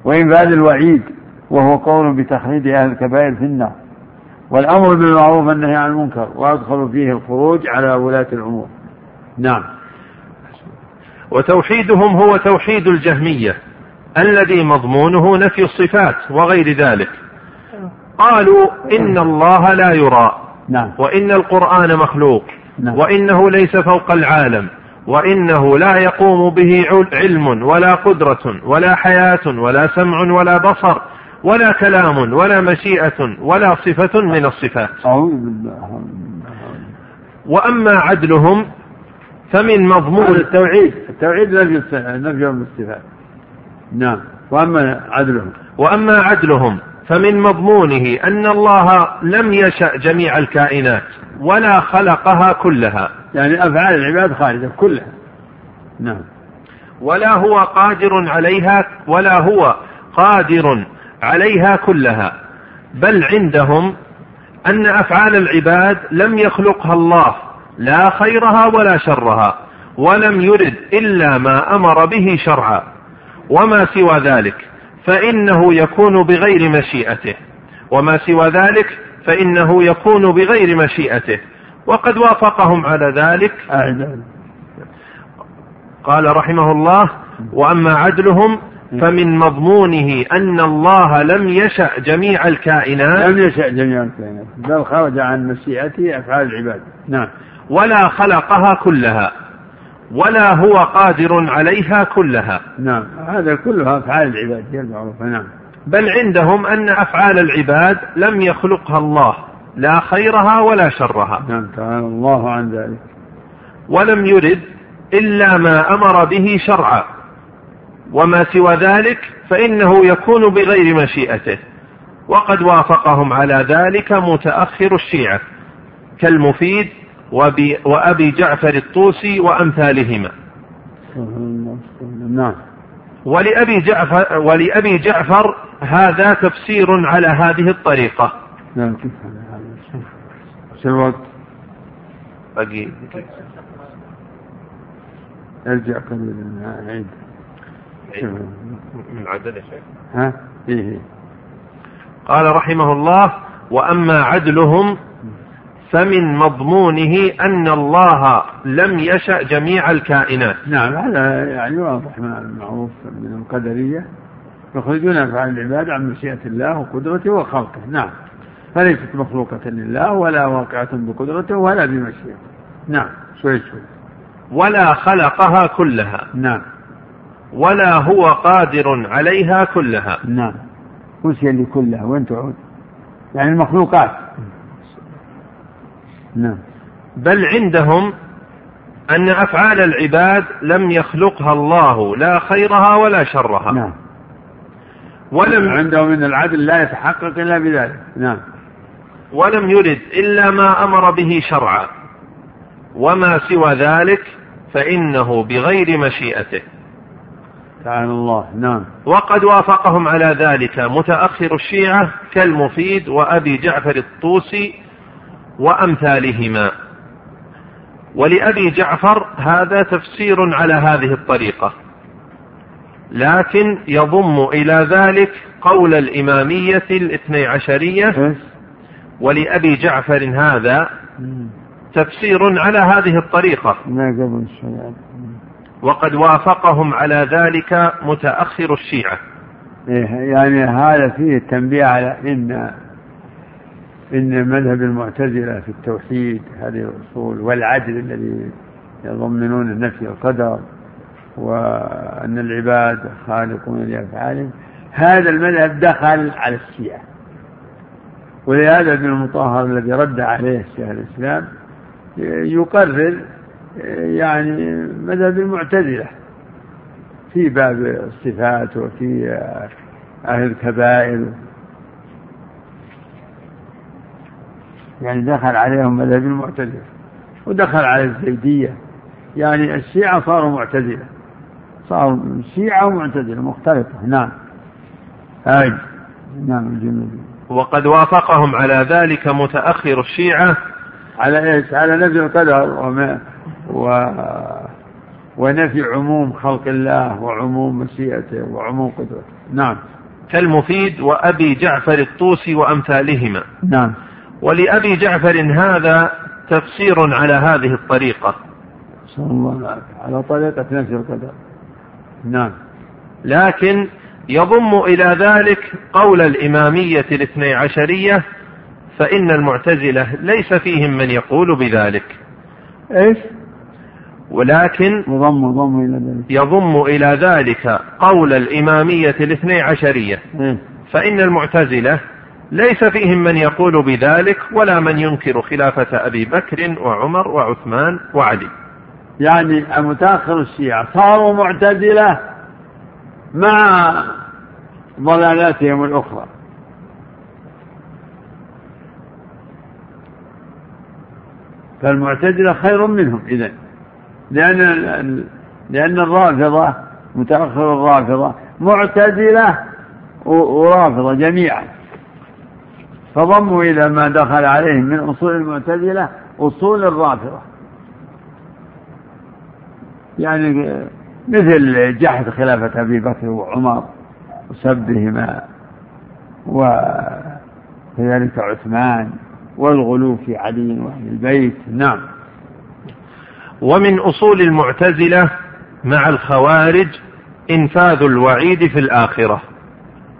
وإنفاذ الوعيد وهو قول بتخليد أهل الكبائر في النار. والأمر بالمعروف والنهي عن المنكر ويدخل فيه الخروج على ولاة الأمور. نعم. وتوحيدهم هو توحيد الجهمية الذي مضمونه نفي الصفات وغير ذلك. قالوا إن الله لا يرى نعم. وإن القرآن مخلوق نعم. وإنه ليس فوق العالم. وإنه لا يقوم به علم ولا قدرة ولا حياة ولا سمع ولا بصر ولا كلام ولا مشيئة ولا صفة من الصفات. وأما عدلهم فمن مضمون التوحيد. التوحيد نفي نفي الصفات. نعم. وأما عدلهم. وأما عدلهم فمن مضمونه أن الله لم يشأ جميع الكائنات ولا خلقها كلها. يعني أفعال العباد خالدة كلها. نعم. ولا هو قادر عليها ولا هو قادر عليها كلها. بل عندهم أن أفعال العباد لم يخلقها الله لا خيرها ولا شرها ولم يرد إلا ما أمر به شرعا. وما سوى ذلك؟ فإنه يكون بغير مشيئته. وما سوى ذلك فإنه يكون بغير مشيئته. وقد وافقهم على ذلك. قال رحمه الله وأما عدلهم فمن مضمونه أن الله لم يشأ جميع الكائنات. لم يشأ جميع الكائنات بل خرج عن مشيئته أفعال العباد. نعم. ولا خلقها كلها. ولا هو قادر عليها كلها. نعم هذا كلها أفعال العباد هي المعروفة نعم. بل عندهم أن أفعال العباد لم يخلقها الله لا خيرها ولا شرها. نعم تعالى الله عن ذلك. ولم يرد إلا ما أمر به شرعا. وما سوى ذلك فإنه يكون بغير مشيئته. وقد وافقهم على ذلك متأخر الشيعة كالمفيد وأبي جعفر الطوسي وأمثالهما. نعم. ولأبي جعفر, ولأبي جعفر هذا تفسير على هذه الطريقة. نعم. الوقت بقي ارجع قليلا عيد. من عدد شيء ها؟ فيه قال رحمه الله وأما عدلهم فمن مضمونه أن الله لم يشأ جميع الكائنات. نعم هذا يعني واضح من المعروف من القدرية. يخرجون أفعال العباد عن مشيئة الله وقدرته وخلقه. نعم فليست مخلوقة لله ولا واقعة بقدرته ولا بمشيئته. نعم شوي شوي. ولا خلقها كلها. نعم. ولا هو قادر عليها كلها. نعم وش اللي كلها؟ وين تعود؟ يعني المخلوقات. نعم. بل عندهم أن أفعال العباد لم يخلقها الله لا خيرها ولا شرها. نعم. ولم عندهم من العدل لا يتحقق إلا بذلك. نعم. ولم يرد إلا ما أمر به شرعا. وما سوى ذلك فإنه بغير مشيئته. تعالى الله. نعم. وقد وافقهم على ذلك متأخر الشيعة كالمفيد وأبي جعفر الطوسي وأمثالهما. ولأبي جعفر هذا تفسير على هذه الطريقة. لكن يضم إلى ذلك قول الإمامية الاثني عشرية ولأبي جعفر هذا تفسير على هذه الطريقة. وقد وافقهم على ذلك متأخر الشيعة. إيه يعني هذا فيه التنبيه على إن إن مذهب المعتزلة في التوحيد هذه الأصول والعدل الذي يضمنون نفي القدر وأن العباد خالقون لأفعالهم هذا المذهب دخل على الشيعة. ولهذا ابن المطهر الذي رد عليه شيخ الإسلام يقرر يعني مذهب المعتزلة في باب الصفات وفي أهل الكبائر. يعني دخل عليهم مذهب المعتزلة ودخل على الزيدية. يعني الشيعة صاروا معتزلة. صاروا شيعة ومعتزلة مختلطة. نعم. أي نعم الجميل وقد وافقهم على ذلك متأخر الشيعة. على إيش؟ على نفي القدر وما و ونفي عموم خلق الله وعموم مشيئته وعموم قدرته. نعم. كالمفيد وأبي جعفر الطوسي وأمثالهما. نعم. ولأبي جعفر هذا تفسير على هذه الطريقة. صلى الله على طريقة نفي القدر. نعم. لكن يضم إلى ذلك قول الإمامية الاثني عشرية فإن المعتزلة ليس فيهم من يقول بذلك. إيش؟ ولكن يضم يضم إلى ذلك. يضم إلى ذلك قول الإمامية الاثني عشرية. إيه؟ فإن المعتزلة ليس فيهم من يقول بذلك ولا من ينكر خلافة أبي بكر وعمر وعثمان وعلي. يعني متأخر الشيعة صاروا معتزلة مع ضلالاتهم الأخرى. فالمعتزلة خير منهم إذا لأن لأن الرافضة متأخر الرافضة معتزلة ورافضة جميعا. فضموا إلى ما دخل عليهم من أصول المعتزلة أصول الرافضة. يعني مثل جحد خلافة أبي بكر وعمر وسبهما وكذلك عثمان والغلو في علي وأهل البيت. نعم. ومن أصول المعتزلة مع الخوارج إنفاذ الوعيد في الآخرة.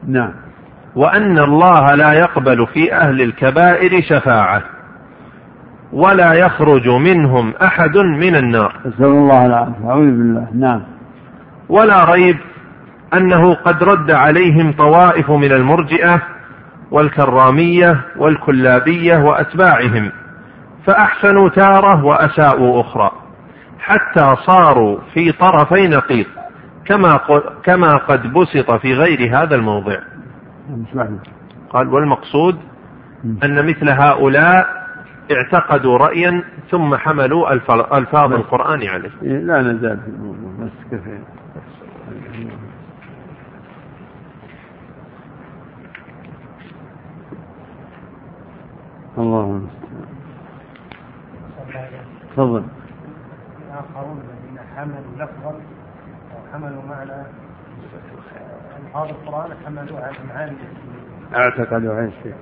نعم. وأن الله لا يقبل في أهل الكبائر شفاعة ولا يخرج منهم أحد من النار. نسأل الله العافية. أعوذ بالله. نعم. ولا ريب أنه قد رد عليهم طوائف من المرجئة والكرامية والكلابية وأتباعهم فأحسنوا تارة وأساءوا أخرى حتى صاروا في طرفي نقيض كما كما قد بسط في غير هذا الموضع. قال والمقصود أن مثل هؤلاء اعتقدوا رأيا ثم حملوا ألفاظ القرآن عليه. لا نزال في الموضوع بس كفاية. الله المستعان. تفضل. آخرون الذين حملوا لفظا أو حملوا معنى ألفاظ القرآن حملوها على معاني اعتقدوا عن شيء.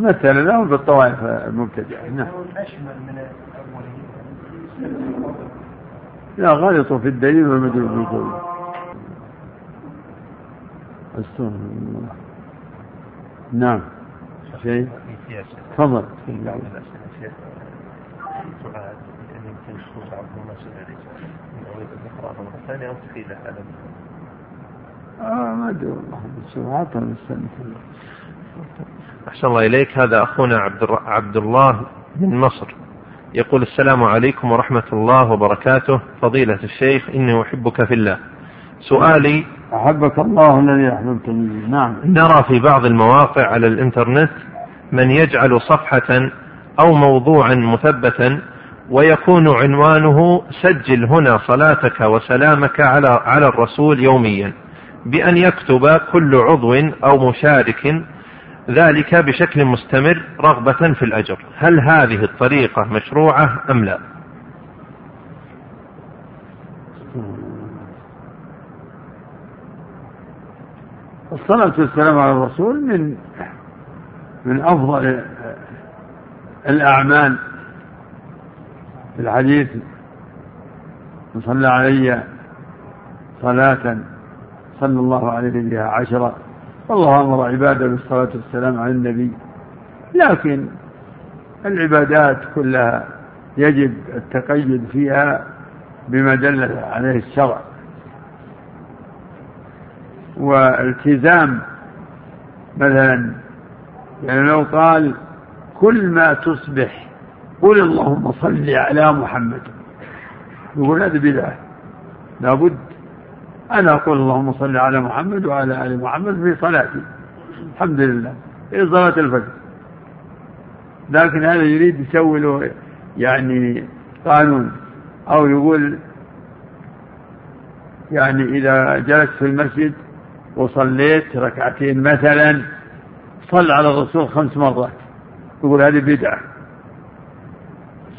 مثلا لهم بالطوائف المبتدعة نعم. أشمل من الأولين. لا غلطوا في الدليل والمدلول بالقول أستغفر الله. نعم. شيء؟ تفضل. آه ما أدري والله. أحسن الله إليك. هذا أخونا عبد عبد الله من مصر يقول السلام عليكم ورحمة الله وبركاته. فضيلة الشيخ إني أحبك في الله. سؤالي أحبك الله الذي أحببتني نعم. نرى في بعض المواقع على الإنترنت من يجعل صفحة أو موضوعا مثبتا ويكون عنوانه سجل هنا صلاتك وسلامك على على الرسول يوميا. بأن يكتب كل عضو أو مشارك ذلك بشكل مستمر رغبة في الأجر. هل هذه الطريقة مشروعة أم لا؟ الصلاة والسلام على الرسول من من أفضل الأعمال في الحديث. من صلى علي صلاة صلى الله عليه بها عشرة. والله أمر عباده بالصلاة والسلام على النبي. لكن العبادات كلها يجب التقيد فيها بما دل عليه الشرع. والتزام مثلا يعني لو قال كل ما تصبح قل اللهم صل على محمد. يقول هذه بدعة. لابد أنا أقول اللهم صل على محمد وعلى آل محمد في صلاتي. الحمد لله. في صلاة الفجر. لكن هذا يريد يسوي له يعني قانون. أو يقول يعني إذا جلست في المسجد وصليت ركعتين مثلا صل على الرسول خمس مرات. يقول هذه بدعة.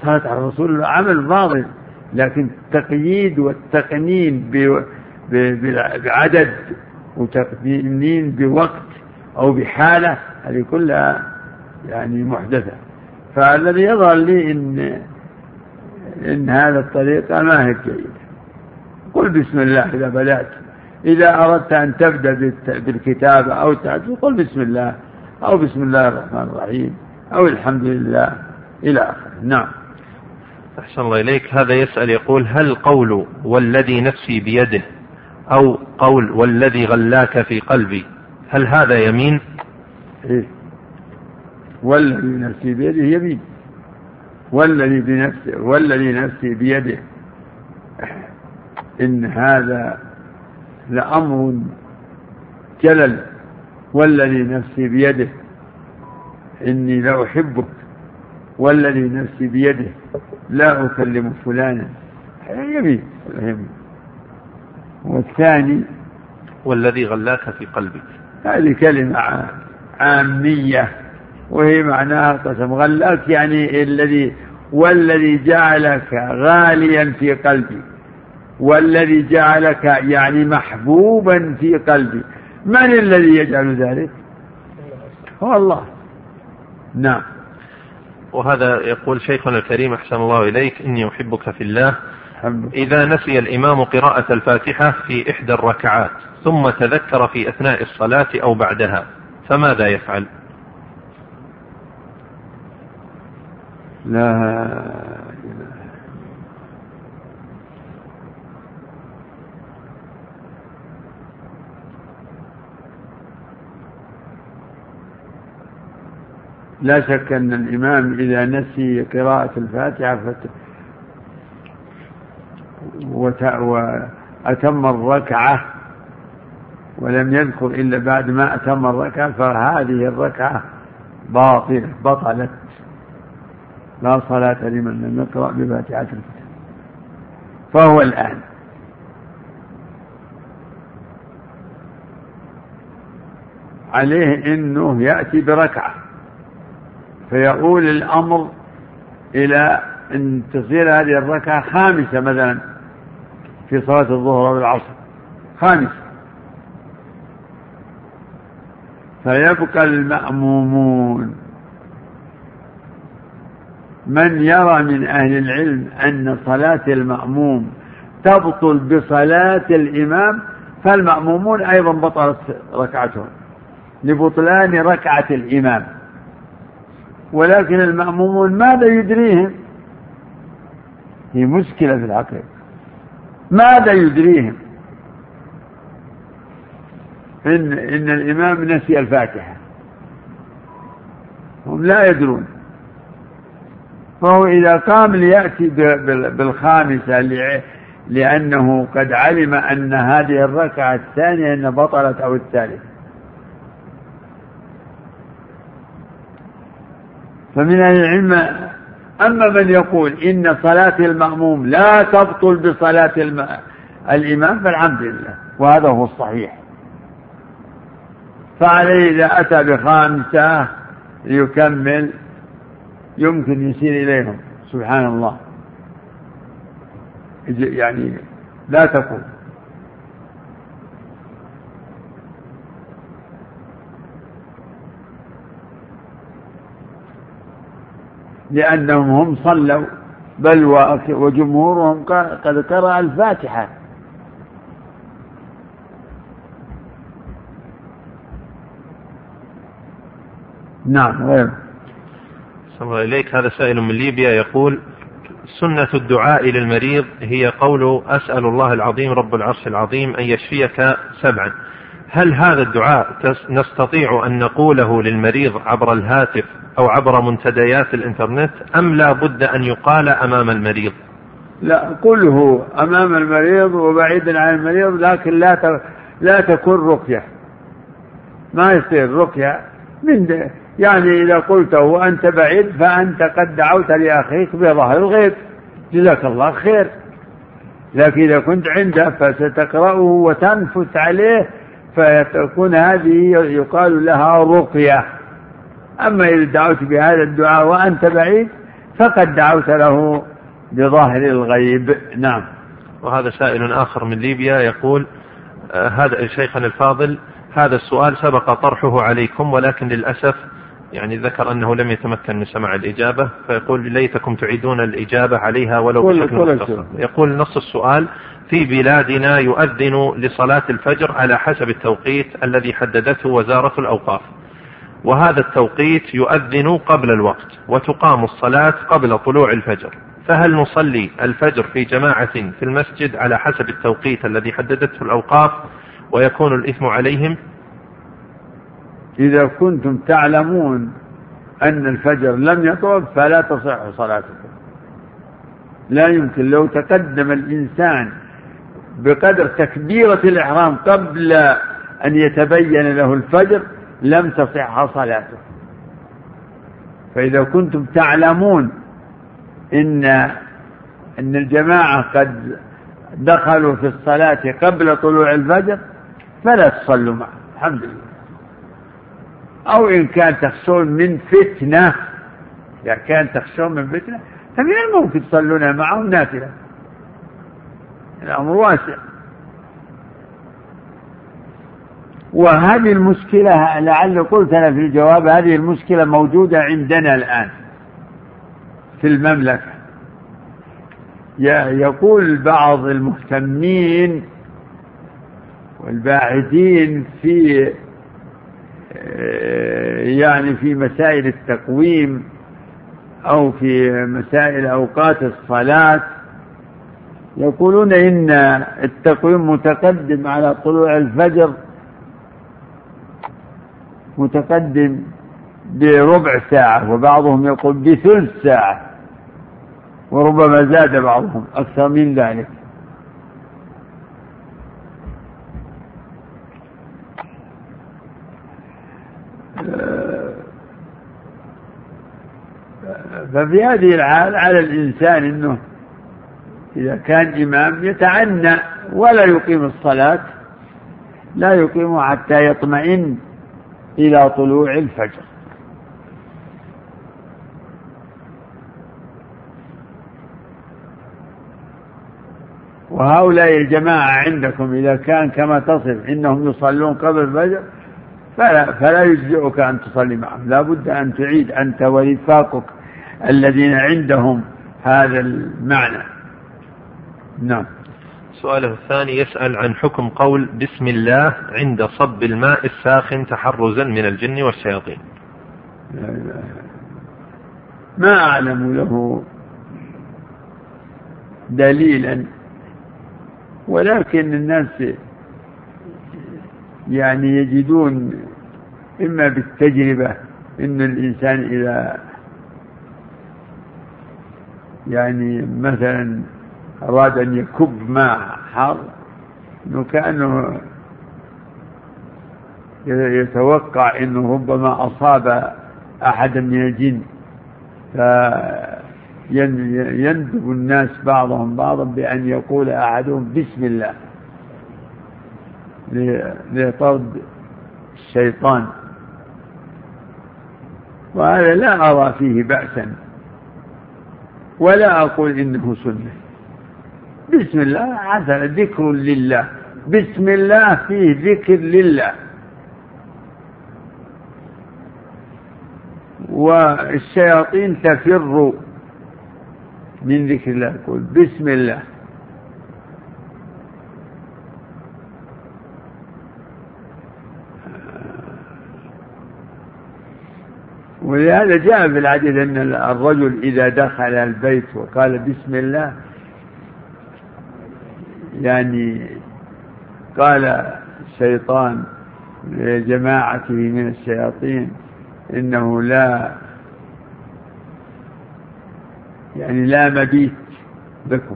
صلاة على الرسول عمل فاضل لكن التقييد والتقنين بعدد وتقنين بوقت أو بحالة هذه كلها يعني محدثة. فالذي يظهر لي إن إن هذا الطريقة ما هي جيدة. قل بسم الله إذا بدأت. إذا أردت أن تبدأ بالكتابة أو تعد قل بسم الله أو بسم الله الرحمن الرحيم أو الحمد لله إلى آخره. نعم. أحسن الله إليك. هذا يسأل يقول هل قول والذي نفسي بيده أو قول والذي غلاك في قلبي هل هذا يمين؟ إيه. والذي نفسي بيده يمين. والذي بنفسه والذي نفسي بيده. إن هذا لأمر جلل. والذي نفسي بيده. إني لأحبك والذي نفسي بيده. لا أكلم فلانا. يمين يمين. والثاني والذي غلاك في قلبك. هذه كلمة عامية وهي معناها قسم. غلاك يعني الذي والذي جعلك غاليا في قلبي. والذي جعلك يعني محبوبا في قلبي. من الذي يجعل ذلك؟ هو الله. نعم. وهذا يقول شيخنا الكريم أحسن الله إليك إني أحبك في الله. إذا نسي الإمام قراءة الفاتحة في إحدى الركعات ثم تذكر في أثناء الصلاة أو بعدها فماذا يفعل لا لا شك أن الإمام إذا نسي قراءة الفاتحة. وأتم الركعة ولم يذكر إلا بعد ما أتم الركعة فهذه الركعة باطلة بطلت. لا صلاة لمن لم يقرأ بفاتحة الكتاب. فهو الآن. عليه إنه يأتي بركعة. فيقول الأمر إلى إن تصير هذه الركعة خامسة مثلا. في صلاة الظهر أو العصر. خامسه فيبقى المأمومون. من يرى من أهل العلم أن صلاة المأموم تبطل بصلاة الإمام فالمأمومون أيضا بطلت ركعتهم لبطلان ركعة الإمام. ولكن المأمومون ماذا يدريهم؟ هي مشكلة في الحقيقة ماذا يدريهم؟ إن, إن الإمام نسي الفاتحة. هم لا يدرون. فهو إذا قام ليأتي بالخامسة لأنه قد علم أن هذه الركعة الثانية أن بطلت أو الثالثة. فمن أهل العلم أما من يقول إن صلاة المأموم لا تبطل بصلاة الإمام فالحمد لله وهذا هو الصحيح. فعليه إذا أتى بخامسة ليكمل يمكن يسير إليهم سبحان الله. يعني لا تكون لأنهم هم صلوا بل وجمهورهم قد قرأ الفاتحة. نعم غير. الله إليك. هذا سائل من ليبيا يقول سنة الدعاء للمريض هي قول أسأل الله العظيم رب العرش العظيم أن يشفيك سبعا. هل هذا الدعاء نستطيع أن نقوله للمريض عبر الهاتف أو عبر منتديات الإنترنت أم لا بد أن يقال أمام المريض؟ لا قله أمام المريض وبعيدا عن المريض لكن لا لا تكون رقية. ما يصير رقية من يعني إذا قلته وأنت بعيد فأنت قد دعوت لأخيك بظهر الغيب. جزاك الله خير. لكن إذا كنت عنده فستقرأه وتنفث عليه فتكون هذه يقال لها رقية. أما إذا دعوت بهذا الدعاء وأنت بعيد فقد دعوت له بظاهر الغيب. نعم. وهذا سائل آخر من ليبيا يقول آه هذا شيخنا الفاضل هذا السؤال سبق طرحه عليكم ولكن للأسف يعني ذكر أنه لم يتمكن من سماع الإجابة فيقول ليتكم تعيدون الإجابة عليها ولو بشكل مختصر. يقول نص السؤال في بلادنا يؤذن لصلاة الفجر على حسب التوقيت الذي حددته وزارة الأوقاف. وهذا التوقيت يؤذن قبل الوقت وتقام الصلاة قبل طلوع الفجر. فهل نصلي الفجر في جماعة في المسجد على حسب التوقيت الذي حددته الأوقاف ويكون الإثم عليهم؟ إذا كنتم تعلمون أن الفجر لم يطلب فلا تصح صلاتكم. لا يمكن لو تقدم الإنسان بقدر تكبيرة الإحرام قبل أن يتبين له الفجر لم تصح صلاته. فإذا كنتم تعلمون إن أن الجماعة قد دخلوا في الصلاة قبل طلوع الفجر فلا تصلوا معه الحمد لله. أو إن كان تخشون من فتنة إذا كان تخشون من فتنة فمن الممكن تصلون معهم نافلة. الأمر واسع. وهذه المشكلة لعل قلت أنا في الجواب هذه المشكلة موجودة عندنا الآن في المملكة. يقول بعض المهتمين والباحثين في يعني في مسائل التقويم أو في مسائل أوقات الصلاة يقولون إن التقويم متقدم على طلوع الفجر متقدم بربع ساعة وبعضهم يقول بثلث ساعة وربما زاد بعضهم أكثر من ذلك. ففي هذه الحال على الإنسان أنه إذا كان إمام يتعنى ولا يقيم الصلاة لا يقيمها حتى يطمئن إلى طلوع الفجر. وهؤلاء الجماعة عندكم إذا كان كما تصف إنهم يصلون قبل الفجر فلا, فلا يجزئك أن تصلي معهم. لا بد أن تعيد أنت ورفاقك الذين عندهم هذا المعنى. نعم. سؤاله الثاني يسأل عن حكم قول بسم الله عند صب الماء الساخن تحرزا من الجن والشياطين. لا إله ما أعلم له دليلا ولكن الناس يعني يجدون إما بالتجربة إن الإنسان إذا يعني مثلا أراد أن يكب ماء حار أنه كأنه يتوقع أنه ربما أصاب أحدا من الجن. فيندب الناس بعضهم بعضا بأن يقول أحدهم بسم الله لطرد الشيطان. وهذا لا أرى فيه بأسا ولا أقول إنه سنة. بسم الله حسن ذكر لله. بسم الله فيه ذكر لله. والشياطين تفر من ذكر الله. يقول بسم الله. ولهذا جاء في الحديث أن الرجل إذا دخل البيت وقال بسم الله يعني قال الشيطان لجماعته من الشياطين إنه لا يعني لا مبيت بكم.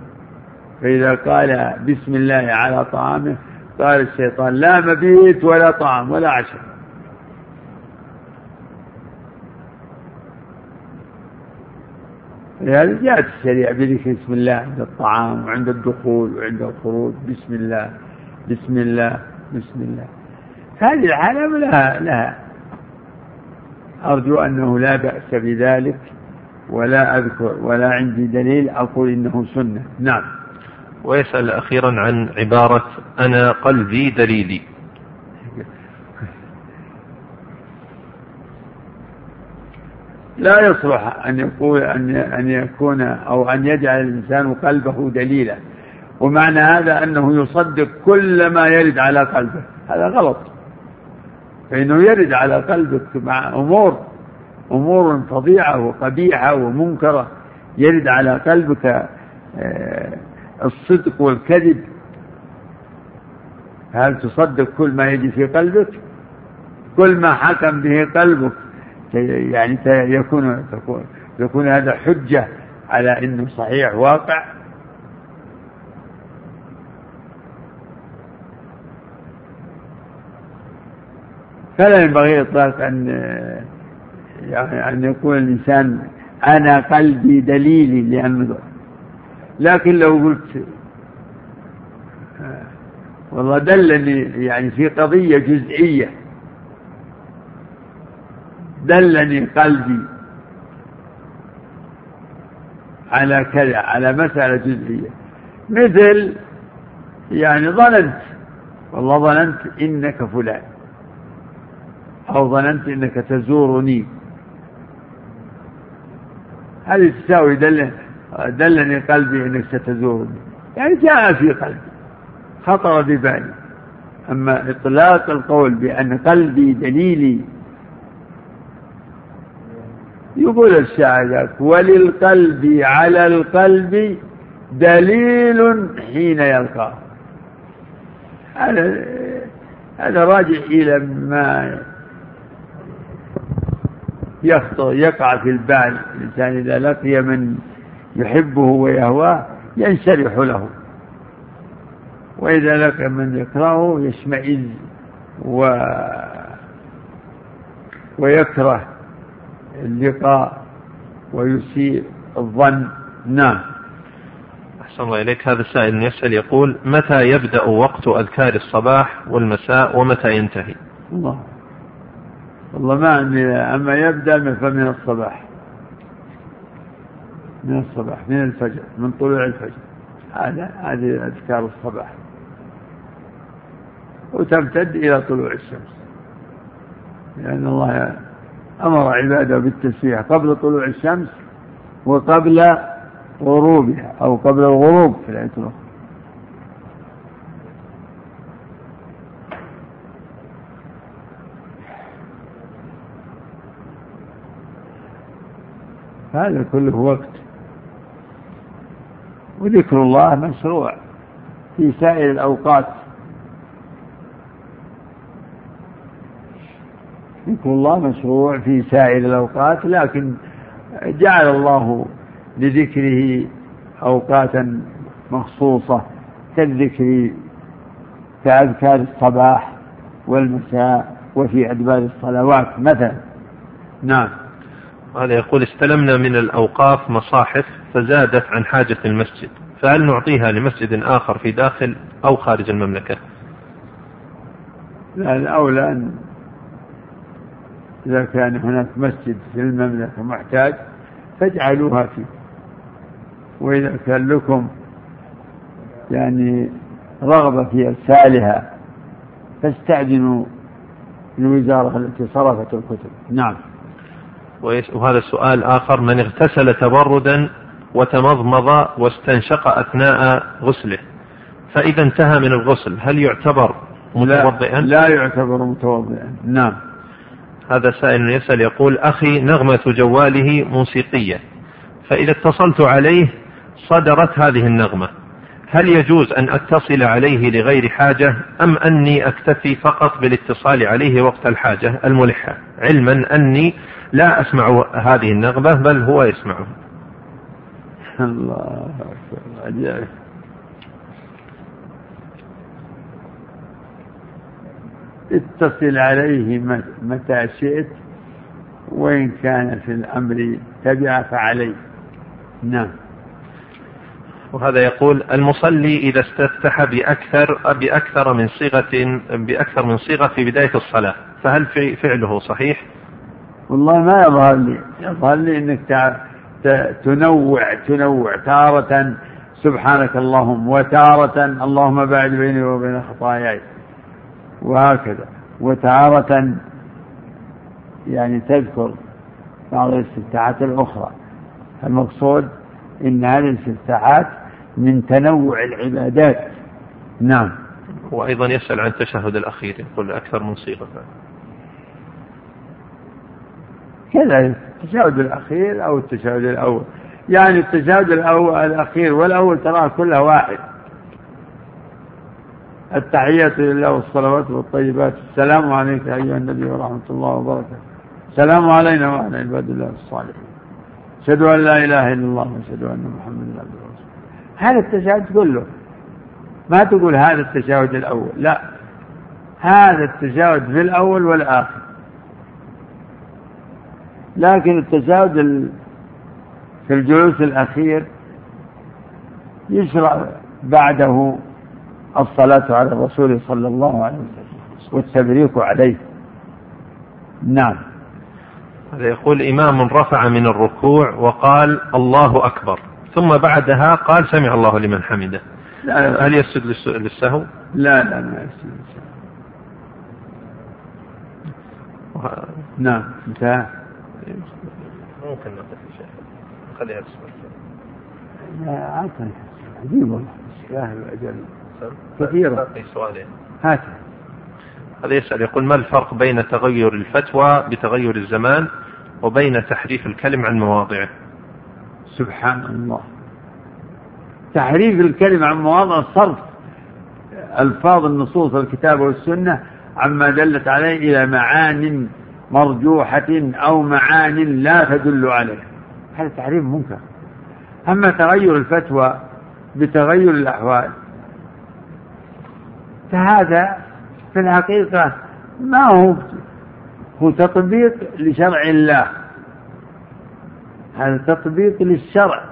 فإذا قال بسم الله على طعامه قال الشيطان لا مبيت ولا طعام ولا عشاء. لهذا جاءت الشريعة بذكر بسم الله عند الطعام وعند الدخول وعند الخروج بسم الله بسم الله بسم الله. هذه العالم لها لها أرجو أنه لا بأس بذلك ولا أذكر ولا عندي دليل أقول إنه سنة. نعم. ويسأل أخيرا عن عبارة أنا قلبي دليلي. لا يصلح أن يقول أن أن يكون أو أن يجعل الإنسان قلبه دليلا. ومعنى هذا أنه يصدق كل ما يرد على قلبه. هذا غلط. فإنه يرد على قلبك مع أمور أمور فظيعة وقبيحة ومنكرة. يرد على قلبك آه، الصدق والكذب. هل تصدق كل ما يجي في قلبك؟ كل ما حكم به قلبك يعني يكون يكون هذا حجة على أنه صحيح واقع. فلا ينبغي إطلاق أن يعني أن يقول الإنسان أنا قلبي دليلي لأن لكن لو قلت والله دلني يعني في قضية جزئية دلني قلبي على كذا على مسألة جزئية. مثل يعني ظننت والله ظننت إنك فلان أو ظننت إنك تزورني. هذه تساوي دل دلني قلبي إنك ستزورني. يعني جاء في قلبي خطر ببالي. أما إطلاق القول بأن قلبي دليلي يقول الشاعر وللقلب على القلب دليل حين يلقاه هذا هذا راجع إلى ما يخطر يقع في البال. الإنسان إذا لقي من يحبه ويهواه ينشرح له. وإذا لقي من يكرهه يشمئز و ويكره. اللقاء ويسيء الظن. نعم. أحسن الله إليك. هذا السائل يسأل يقول متى يبدأ وقت أذكار الصباح والمساء ومتى ينتهي؟ الله. والله ما عندي أما يبدأ فمن الصباح. من الصباح من الفجر من طلوع الفجر. هذا هذه أذكار الصباح. وتمتد إلى طلوع الشمس. لأن الله أمر عباده بالتسبيح قبل طلوع الشمس وقبل غروبها أو قبل الغروب في الآية الأخرى هذا كله وقت. وذكر الله مشروع في سائر الأوقات. ذكر الله مشروع في سائر الأوقات لكن جعل الله لذكره أوقاتا مخصوصة كالذكر كأذكار الصباح والمساء وفي أدبار الصلوات مثلا. نعم. هذا يقول استلمنا من الأوقاف مصاحف فزادت عن حاجة المسجد فهل نعطيها لمسجد آخر في داخل أو خارج المملكة؟ لا الأولى أن إذا كان هناك مسجد في المملكة محتاج فاجعلوها فيه. وإذا كان لكم يعني رغبة في إرسالها فاستأذنوا الوزارة التي صرفت الكتب. نعم. وهذا سؤال آخر. من اغتسل تبردا وتمضمض واستنشق أثناء غسله فإذا انتهى من الغسل هل يعتبر متوضئا؟ لا, لا يعتبر متوضئا. نعم. هذا سائل يسأل يقول أخي نغمة جواله موسيقية فإذا اتصلت عليه صدرت هذه النغمة. هل يجوز أن أتصل عليه لغير حاجة أم أني أكتفي فقط بالاتصال عليه وقت الحاجة الملحة؟ علما أني لا أسمع هذه النغمة بل هو يسمعها. الله أكبر اتصل عليه متى شئت وإن كان في الأمر تبع فعليه نعم. وهذا يقول المصلي إذا استفتح بأكثر بأكثر من صيغة بأكثر من صيغة في بداية الصلاة فهل فعله صحيح؟ والله ما يظهر لي يظهر لي أنك تنوع تنوع تارة سبحانك اللهم وتارة اللهم باعد بيني وبين خطاياي. وهكذا. وتارة يعني تذكر بعض الاستفتاحات الأخرى. المقصود إن هذه الاستفتاحات من تنوع العبادات. نعم. وأيضا يسأل عن التشهد الأخير يقول أكثر من صيغة. كذا التشهد الأخير أو التشهد الأول. يعني التشهد الأول الأخير والأول تراه كله واحد. التحيات لله والصلوات والطيبات. السلام عليك أيها النبي ورحمة الله وبركاته. السلام علينا وعلى عباد الله الصالحين. أشهد أن لا إله إلا الله وأشهد أن محمدا عبده ورسوله هذا التشهد كله ما تقول هذا التشهد الأول. لا. هذا التشهد في الأول والآخر. لكن التشهد في الجلوس الأخير يشرع بعده الصلاة على الرسول صلى الله عليه وسلم والتبريك عليه. نعم. هذا يقول إمام رفع من الركوع وقال الله أكبر. ثم بعدها قال سمع الله لمن حمده. لا هل يسجد للسهو؟ لا لا ما يسجد للسهو. نعم انتهى. ممكن نقف شيء خليها لا عجيب والله. كثيرة. هات. هذا يسأل يقول ما الفرق بين تغير الفتوى بتغير الزمان وبين تحريف الكلم عن مواضعه؟ سبحان الله. تحريف الكلمة عن مواضع صرف ألفاظ النصوص الكتاب والسنة عما دلت عليه إلى معان مرجوحة أو معان لا تدل عليه. هذا تحريف منكر. أما تغير الفتوى بتغير الأحوال فهذا في الحقيقة ما هو هو تطبيق لشرع الله. هذا تطبيق للشرع.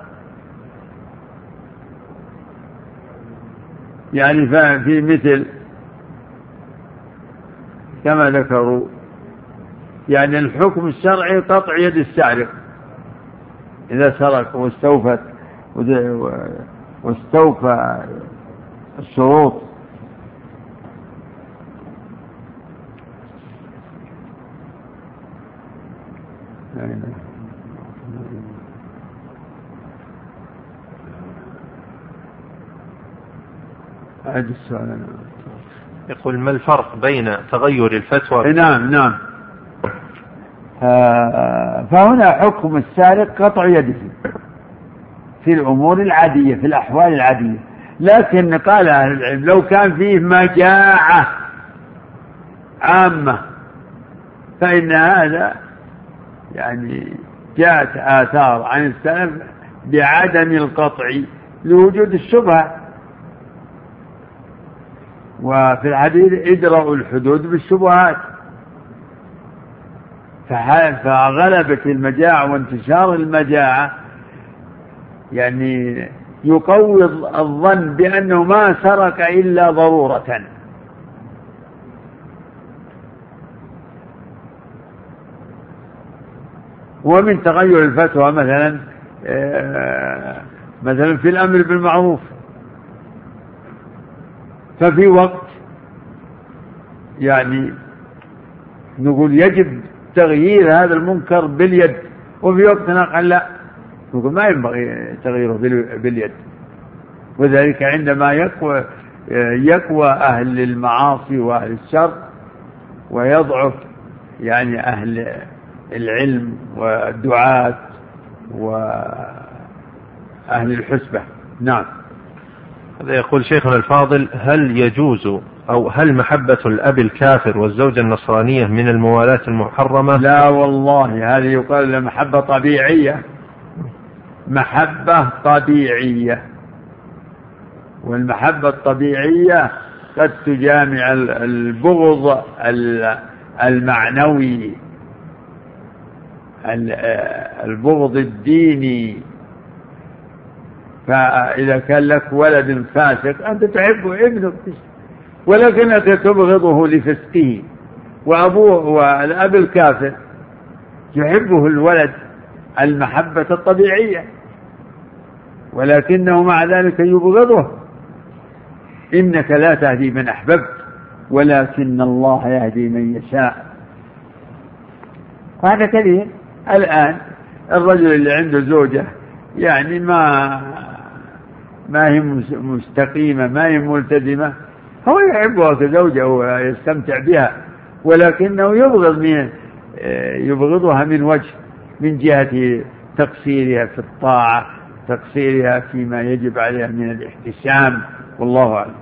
يعني في مثل كما ذكروا يعني الحكم الشرعي قطع يد السارق. إذا سرق واستوفت واستوفى الشروط أعد السؤال. يقول ما الفرق بين تغير الفتوى؟ نعم نعم. آه، فهنا حكم السارق قطع يده في الأمور العادية في الأحوال العادية. لكن قال أهل العلم لو كان فيه مجاعة عامة فإن هذا يعني جاءت آثار عن السلف بعدم القطع لوجود الشبهة. وفي الحديث ادرأوا الحدود بالشبهات. فغلبت المجاعة وانتشار المجاعة. يعني يقوي الظن بأنه ما سرق إلا ضرورة. ومن تغير الفتوى مثلا آه، مثلا في الأمر بالمعروف. ففي وقت يعني نقول يجب تغيير هذا المنكر باليد وفي وقت آخر لا. نقول ما ينبغي تغييره باليد. وذلك عندما يقوى يقوى أهل المعاصي وأهل الشر ويضعف يعني أهل العلم والدعاة وأهل الحسبة. نعم. هذا يقول شيخنا الفاضل هل يجوز أو هل محبة الأب الكافر والزوجة النصرانية من الموالاة المحرمة؟ لا والله هذه يقال محبة طبيعية. محبة طبيعية. والمحبة الطبيعية قد تجامع البغض المعنوي. البغض الديني. فإذا كان لك ولد فاسق أنت تحبه ابنك ولكنك تبغضه لفسقه. وأبوه والأب الكافر يحبه الولد المحبة الطبيعية. ولكنه مع ذلك يبغضه. إنك لا تهدي من أحببت ولكن الله يهدي من يشاء. وهذا كثير الآن الرجل اللي عنده زوجة يعني ما ما هي مستقيمة ما هي ملتزمة هو يحبها كزوجة ويستمتع بها ولكنه يبغض من يبغضها من وجه من جهة تقصيرها في الطاعة تقصيرها فيما يجب عليها من الاحتشام والله أعلم.